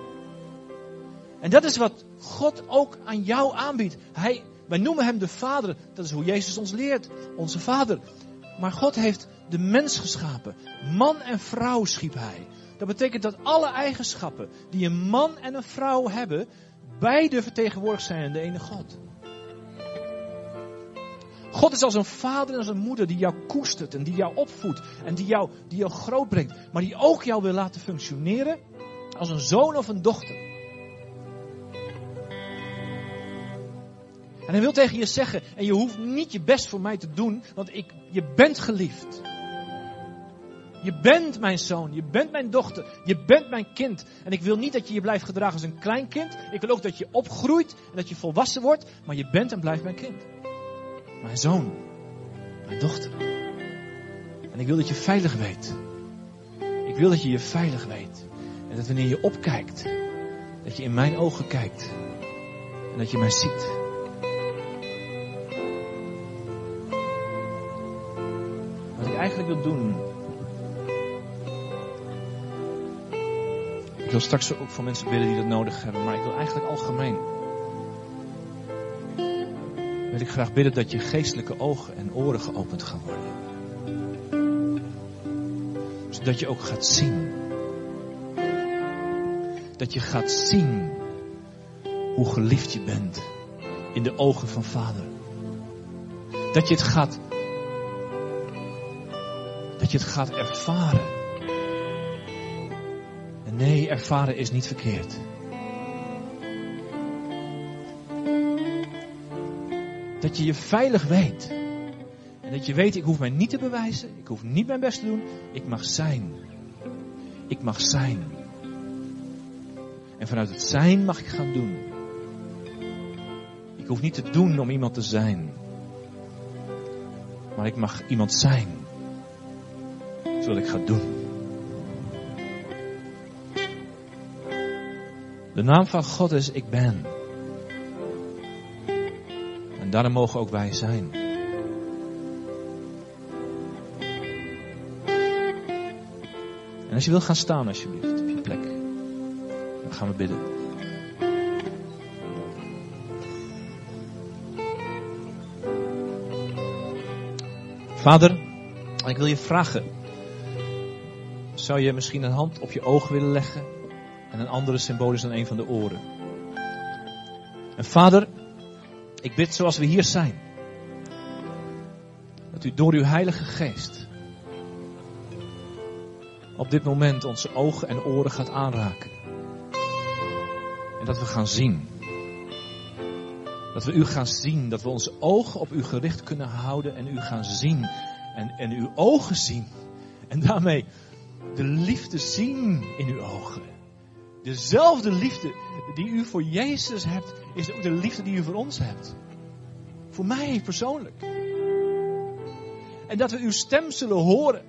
En dat is wat God ook aan jou aanbiedt. Hij, wij noemen hem de Vader. Dat is hoe Jezus ons leert. Onze Vader. Maar God heeft de mens geschapen. Man en vrouw schiep hij. Dat betekent dat alle eigenschappen die een man en een vrouw hebben, beide vertegenwoordigd zijn in de ene God. God is als een vader en als een moeder die jou koestert en die jou opvoedt en die jou, die jou groot brengt, maar die ook jou wil laten functioneren als een zoon of een dochter. En hij wil tegen je zeggen, en je hoeft niet je best voor mij te doen, want ik, je bent geliefd. Je bent mijn zoon, je bent mijn dochter, je bent mijn kind. En ik wil niet dat je je blijft gedragen als een klein kind. Ik wil ook dat je opgroeit en dat je volwassen wordt, maar je bent en blijft mijn kind. Mijn zoon, mijn dochter. En ik wil dat je veilig weet. Ik wil dat je je veilig weet. En dat wanneer je opkijkt, dat je in mijn ogen kijkt. En dat je mij ziet. Wat ik eigenlijk wil doen. Ik wil straks ook voor mensen bidden die dat nodig hebben, maar ik wil eigenlijk algemeen. Wil ik graag bidden dat je geestelijke ogen en oren geopend gaan worden. Zodat je ook gaat zien. Dat je gaat zien hoe geliefd je bent in de ogen van Vader. Dat je het gaat dat je het gaat ervaren. En nee, ervaren is niet verkeerd. Dat je je veilig weet. En dat je weet, ik hoef mij niet te bewijzen. Ik hoef niet mijn best te doen. Ik mag zijn. Ik mag zijn. En vanuit het zijn mag ik gaan doen. Ik hoef niet te doen om iemand te zijn. Maar ik mag iemand zijn wat ik ga doen. De naam van God is Ik Ben. En daarom mogen ook wij zijn. En als je wil gaan staan alsjeblieft op je plek. Dan gaan we bidden. Vader, ik wil je vragen zou je misschien een hand op je oog willen leggen en een andere symbolisch dan een van de oren. En vader, ik bid zoals we hier zijn, dat u door uw heilige geest op dit moment onze ogen en oren gaat aanraken. En dat we gaan zien. Dat we u gaan zien, dat we onze ogen op u gericht kunnen houden en u gaan zien. En, en uw ogen zien. En daarmee de liefde zien in uw ogen. Dezelfde liefde die u voor Jezus hebt, is ook de liefde die u voor ons hebt. Voor mij persoonlijk. En dat we uw stem zullen horen.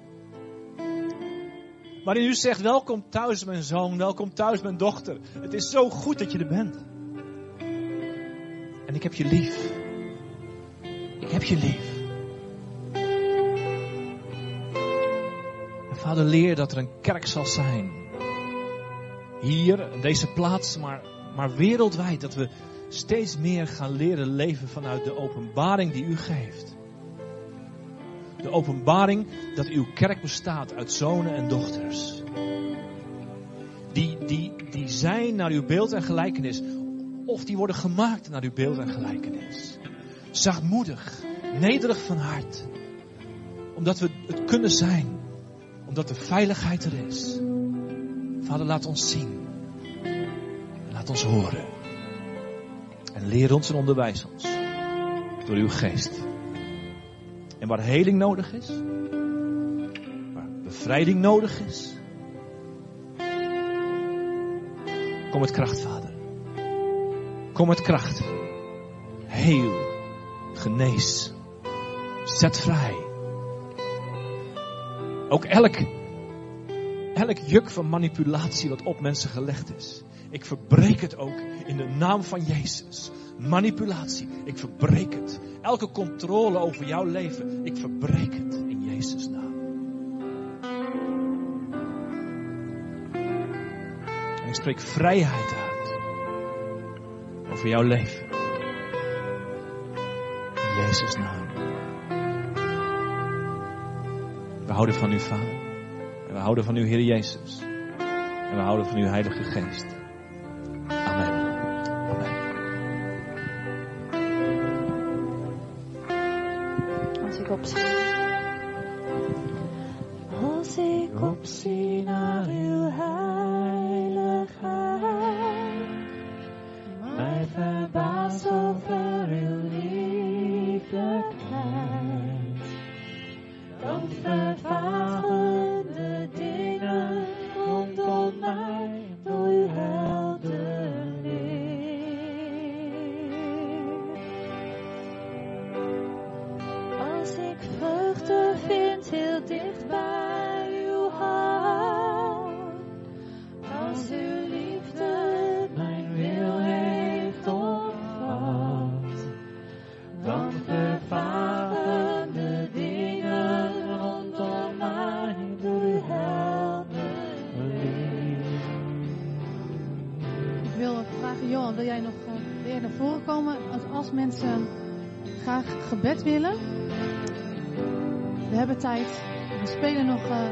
Waarin u zegt, welkom thuis mijn zoon, welkom thuis mijn dochter. Het is zo goed dat je er bent. En ik heb je lief. Ik heb je lief. Vader, leer dat er een kerk zal zijn. Hier, deze plaats, maar, maar wereldwijd. Dat we steeds meer gaan leren leven vanuit de openbaring die u geeft. De openbaring dat uw kerk bestaat uit zonen en dochters. Die, die, die zijn naar uw beeld en gelijkenis. Of die worden gemaakt naar uw beeld en gelijkenis. Zachtmoedig, nederig van hart. Omdat we het kunnen zijn omdat de veiligheid er is. Vader, laat ons zien. Laat ons horen. En leer ons en onderwijs ons. Door uw geest. En waar heling nodig is. Waar bevrijding nodig is. Kom met kracht, Vader. Kom met kracht. Heel. Genees. Zet vrij. Ook elk, elk juk van manipulatie wat op mensen gelegd is. Ik verbreek het ook in de naam van Jezus. Manipulatie, ik verbreek het. Elke controle over jouw leven, ik verbreek het in Jezus' naam. En ik spreek vrijheid uit over jouw leven. In Jezus' naam. We houden van u, Vader. Houden van u, Heer Jezus. En we houden van uw Heilige Geest.
Vragen, Johan, wil jij nog eh, jij naar voren komen? Als, als mensen graag gebed willen. We hebben tijd. We spelen nog, eh,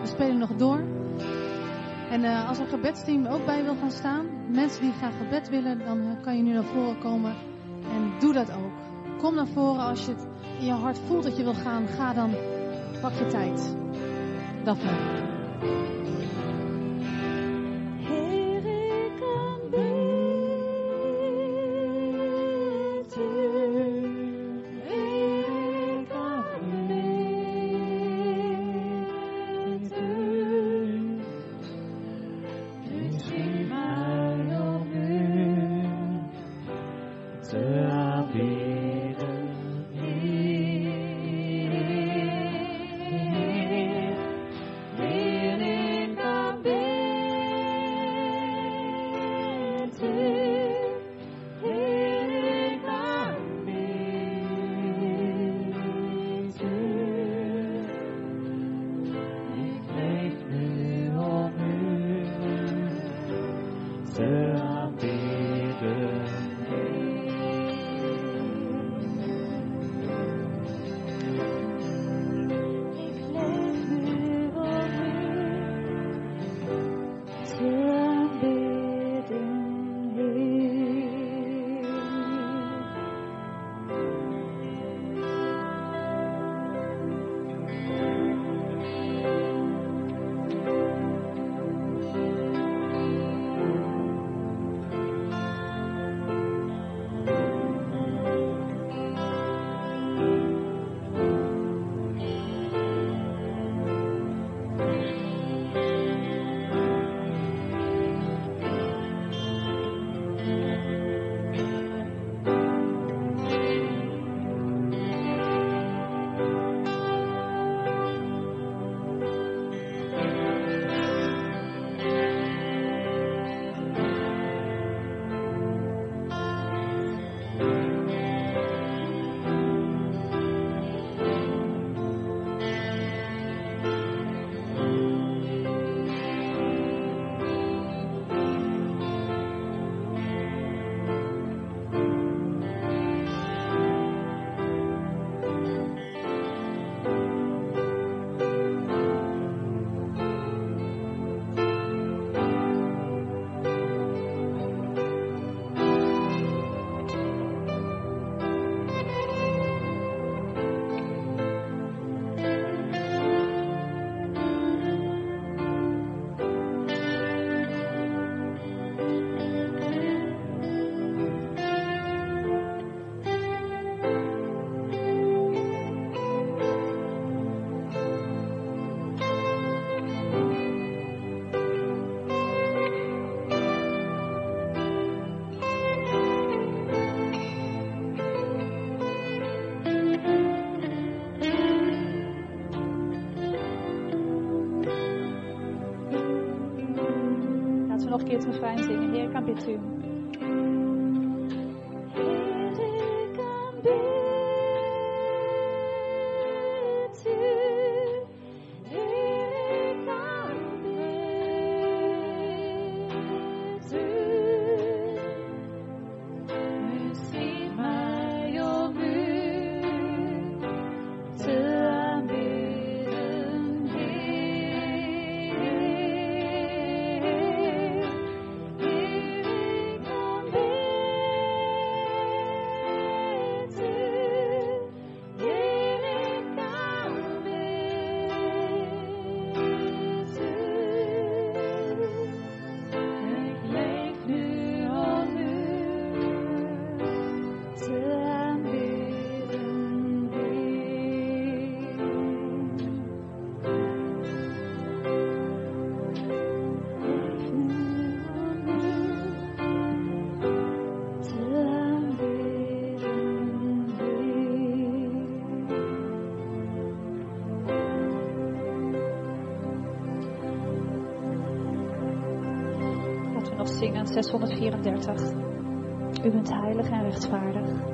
we spelen nog door. En eh, als een gebedsteam ook bij wil gaan staan, mensen die graag gebed willen, dan kan je nu naar voren komen. En doe dat ook. Kom naar voren als je het in je hart voelt dat je wil gaan. Ga dan, pak je tijd.
Heer, het refrein zingen. Heer, ik aanbid u. 634. U bent heilig en rechtvaardig.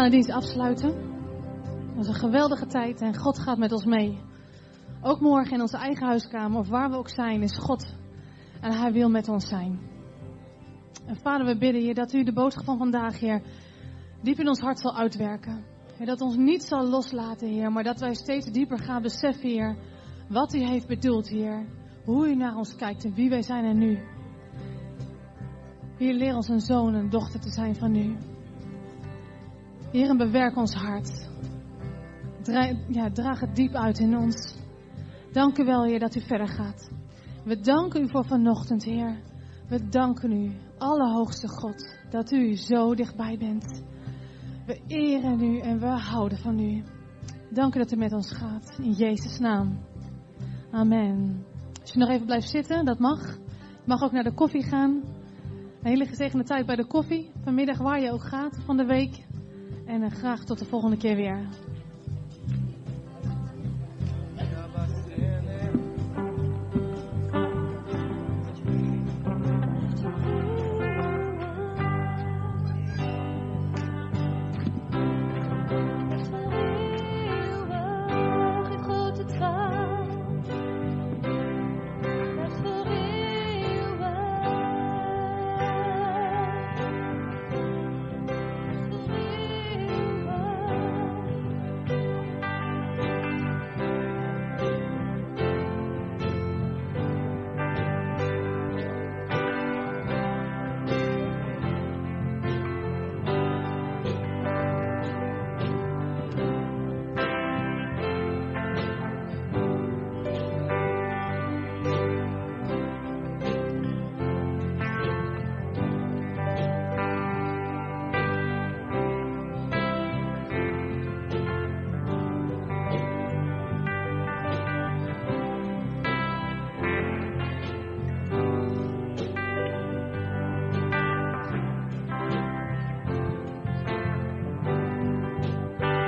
Gaan de dienst afsluiten. Het was een geweldige tijd en God gaat met ons mee. Ook morgen in onze eigen huiskamer of waar we ook zijn is God. En Hij wil met ons zijn. En Vader, we bidden je dat u de boodschap van vandaag, Heer, diep in ons hart zal uitwerken. Heer, dat ons niet zal loslaten, Heer, maar dat wij steeds dieper gaan beseffen, Heer, wat u heeft bedoeld, Heer. hoe u naar ons kijkt en wie wij zijn en nu. Heer, leer ons een zoon en dochter te zijn van u. Heer, bewerk ons hart. Ja, draag het diep uit in ons. Dank u wel, Heer, dat u verder gaat. We danken u voor vanochtend, Heer. We danken u, Allerhoogste God, dat u zo dichtbij bent. We eren u en we houden van u. Dank u dat u met ons gaat. In Jezus' naam. Amen. Als je nog even blijft zitten, dat mag. Je mag ook naar de koffie gaan. Een hele gezegende tijd bij de koffie. Vanmiddag waar je ook gaat van de week. En uh, graag tot de volgende keer weer.